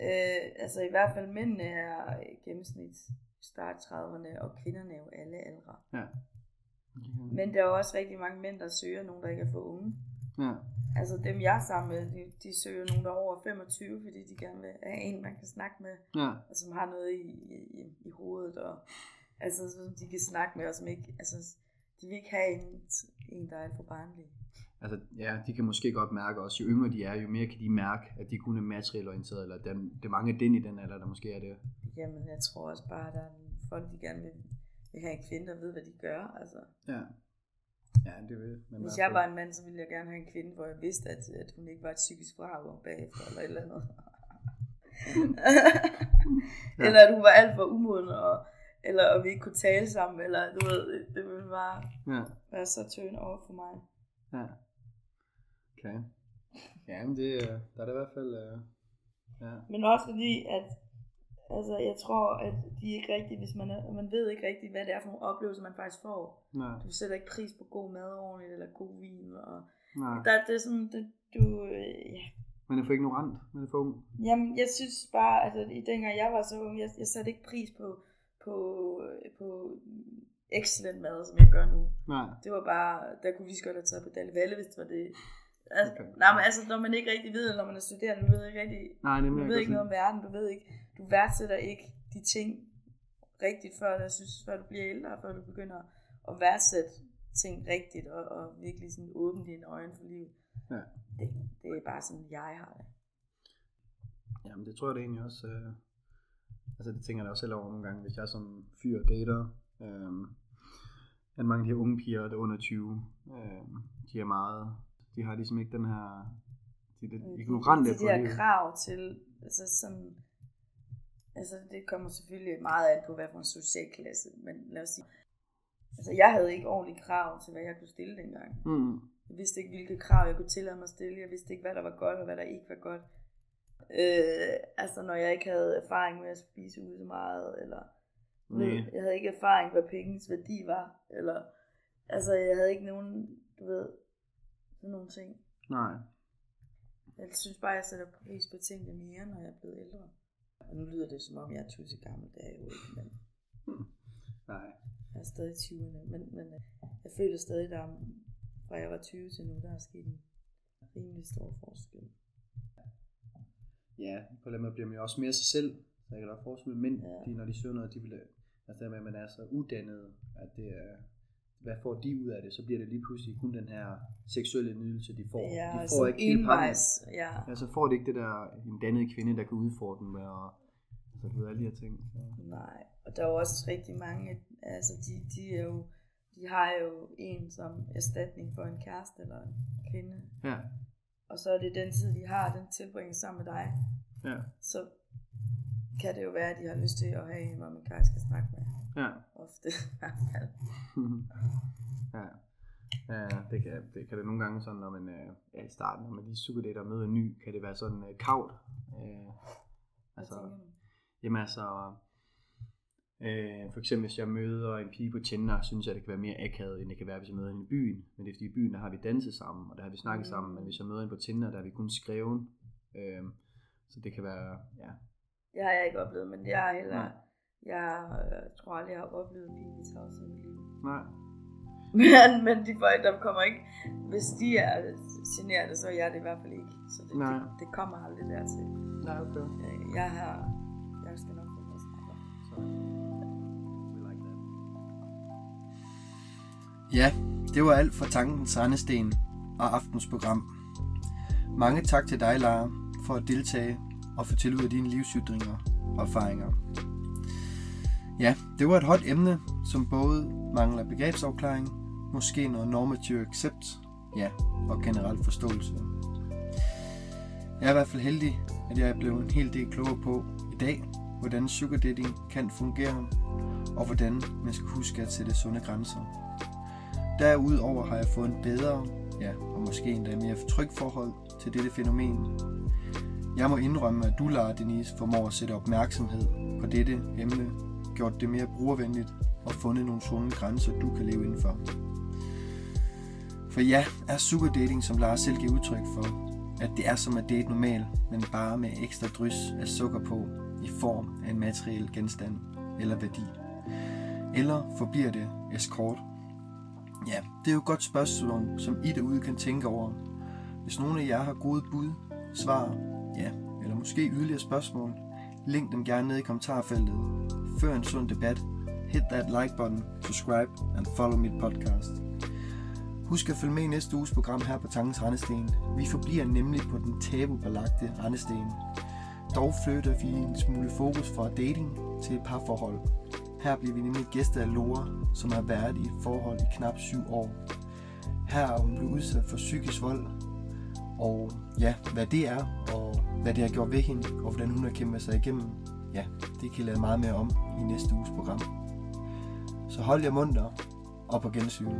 S2: Øh, altså i hvert fald mændene er gennemsnits start 30'erne, og kvinderne er jo alle aldre.
S1: Ja.
S2: Men der er også rigtig mange mænd, der søger nogen, der ikke er for unge.
S1: Ja.
S2: Altså dem jeg er sammen med, de, de søger nogen, der er over 25, fordi de gerne vil have en, man kan snakke med,
S1: Ja.
S2: og som har noget i, i, i hovedet, og altså, som de kan snakke med, og som ikke, altså, de vil ikke have en, en der er for barnlig.
S1: Altså, ja, de kan måske godt mærke også, jo yngre de er, jo mere kan de mærke, at de kun er materielt orienteret, eller den, det er mange den i den alder, der måske er det.
S2: Jamen, jeg tror også bare, at der er nogle folk, de gerne vil, vil have en kvinde, der ved, hvad de gør. Altså,
S1: Ja. Ja, det vil man
S2: hvis
S1: i
S2: jeg var en mand, så ville jeg gerne have en kvinde, hvor jeg vidste, at, at hun ikke var et psykisk vrag bagefter, eller et eller andet.
S1: Ja.
S2: Eller at hun var alt for umoden, og, eller at vi ikke kunne tale sammen, eller du ved, det ville bare
S1: Ja,
S2: være så turn over for mig.
S1: ja. Okay. Ja, men det, er- der er det i hvert fald, øh, ja.
S2: Men også fordi, at altså, jeg tror, at de ikke rigtig, hvis man, er, man ved ikke rigtig, hvad det er for nogle oplevelser, man faktisk får.
S1: Nej,
S2: Du sætter ikke pris på god mad ordentligt, eller god vin, og
S1: nej.
S2: der, det er sådan, det, du, øh, ja.
S1: Man er for ignorant, man er for ung.
S2: Jamen, jeg synes bare, altså, i dengang jeg var så ung, jeg, jeg satte ikke pris på, på, på excellent mad, som jeg gør nu.
S1: Nej.
S2: Det var bare, der kunne vi godt have taget på Dalle Valle, hvis det var det. Altså,
S1: Okay.
S2: nej, men altså, når man ikke rigtig ved, når man er studerende, du ved ikke rigtig,
S1: Nej, nemlig.
S2: du ved ikke noget om verden, du ved ikke, du værdsætter ikke de ting rigtigt, før, jeg synes, før du bliver ældre, før du begynder at værdsætte ting rigtigt, og, og virkelig sådan åbne dine øjne for livet.
S1: Ja.
S2: Det, det er bare sådan, jeg har det.
S1: Jamen, det tror jeg da egentlig også. Øh, altså, det tænker jeg da også selv over nogle gange, hvis jeg som fyr dater. Øh, at mange af de her unge piger, der er under 20, øh, de er meget, de har ligesom ikke den her, de er lidt ignorante
S2: de,
S1: på
S2: de her
S1: livet.
S2: krav til, altså sådan, altså det kommer selvfølgelig meget an på, hvad for en social klasse, men lad os sige, altså jeg havde ikke ordentlige krav til, hvad jeg kunne stille dengang.
S1: Mm.
S2: Jeg vidste ikke, hvilke krav jeg kunne tillade mig at stille. Jeg vidste ikke, hvad der var godt, og hvad der ikke var godt. Øh, altså, når jeg ikke havde erfaring med at spise ude så meget, eller
S1: Nej.
S2: jeg havde ikke erfaring, hvad pengens værdi var, eller altså, jeg havde ikke nogen, du ved, sådan nogle ting.
S1: Nej.
S2: Jeg synes bare, jeg sætter pris på tingene mere, når jeg er blevet ældre. Og nu lyder det, som om jeg er tusind gammel, det er jeg jo ikke, men
S1: Nej.
S2: jeg er stadig i 20'erne. Men, men øh, jeg føler stadig, der er, fra jeg var 20 til nu, der er sket en rimelig stor forskel.
S1: Ja, på den måde bliver man jo også mere sig selv. Så jeg kan da forestille mig, mænd,
S2: Ja.
S1: de, når de søger noget, de vil, altså det med, at man er så uddannet, at det er, hvad får de ud af det, så bliver det lige pludselig kun den her seksuelle nydelse, de får.
S2: Ja,
S1: de får
S2: sådan
S1: ikke
S2: envejs, ja.
S1: Ja, så får det ikke det der, en dannet kvinde, der kan udfordre dem med at, altså du ved, alle de her ting. Så.
S2: Nej, og der er jo også rigtig mange, altså de, de er jo, de har jo en som erstatning for en kæreste eller en kvinde.
S1: Ja,
S2: Og så er det den tid, de har, den tilbringer sammen med dig.
S1: ja,
S2: Så kan det jo være, at de har lyst til at have en, hvor man kan skal snakke med.
S1: Ja.
S2: Ofte i hvert fald.
S1: ja. Ja, det kan, det kan det nogle gange sådan, når man øh, er i starten, når man lige superdater og møder en ny, kan det være sådan øh, kavt. Øh, altså? Jamen altså, øh, for eksempel hvis jeg møder en pige på Tinder, synes jeg, det kan være mere akavet, end det kan være, hvis jeg møder hende i byen. Men det er fordi i byen, der har vi danset sammen, og der har vi snakket
S2: Mm.
S1: sammen. Men hvis jeg møder hende på Tinder, der har vi kun skrevet. Øh, så det kan være, ja.
S2: Det har jeg ikke oplevet, men jeg har heller...
S1: Nej.
S2: Jeg øh, tror aldrig, jeg har oplevet pinlig tavshed i mit liv.
S1: Nej.
S2: Men, men de folk, der kommer ikke... Hvis de er generede, så er jeg det i hvert fald ikke. Så det,
S1: Nej.
S2: det, det kommer aldrig dertil.
S1: Nej, okay.
S2: Øh, Jeg har... Jeg skal nok få noget.
S1: Så, we like that.
S3: Ja, det var alt fra Tankens Rendesten og aftens program. Mange tak til dig, Lara, for at deltage og fortælle ud af dine livsytringer og erfaringer. Ja, det var et hot emne, som både mangler begrebsafklaring, måske noget normative accept, ja, og generel forståelse. Jeg er i hvert fald heldig, at jeg er blevet en hel del klogere på i dag, hvordan sugar dating kan fungere, og hvordan man skal huske at sætte sunde grænser. Derudover har jeg fået en bedre, ja, og måske endda mere tryg forhold til dette fænomen. Jeg må indrømme, at du, Lara Denise, formår at sætte opmærksomhed på dette emne, gjort det mere brugervenligt og fundet nogle sunde grænser, du kan leve indenfor. For ja, er sugar dating, som Lars selv giver udtryk for, at det er som at date normalt, men bare med ekstra drys af sukker på i form af en materiel genstand
S1: eller værdi? Eller forbliver det escort? Ja, det er jo et godt spørgsmål, som I derude kan tænke over. Hvis nogen af jer har gode bud, svar, ja, eller måske yderligere spørgsmål, link dem gerne ned i kommentarfeltet. Før en sund debat, hit that like button, subscribe and follow mit podcast. Husk at følge med i næste uges program her på Tangens Rendesten. Vi forbliver nemlig på den tabubelagte Rendesten. Dog flytter vi en smule fokus fra dating til et parforhold. Her bliver vi nemlig gæster af Lora, som har været i et forhold i knap syv år. Her er hun blevet udsat for psykisk vold, og ja, hvad det er, og hvad det har gjort ved hende, og hvordan hun har kæmpet sig igennem, ja, det kan jeg lade meget mere om i næste uges program. Så hold jer munter, og på gensyn.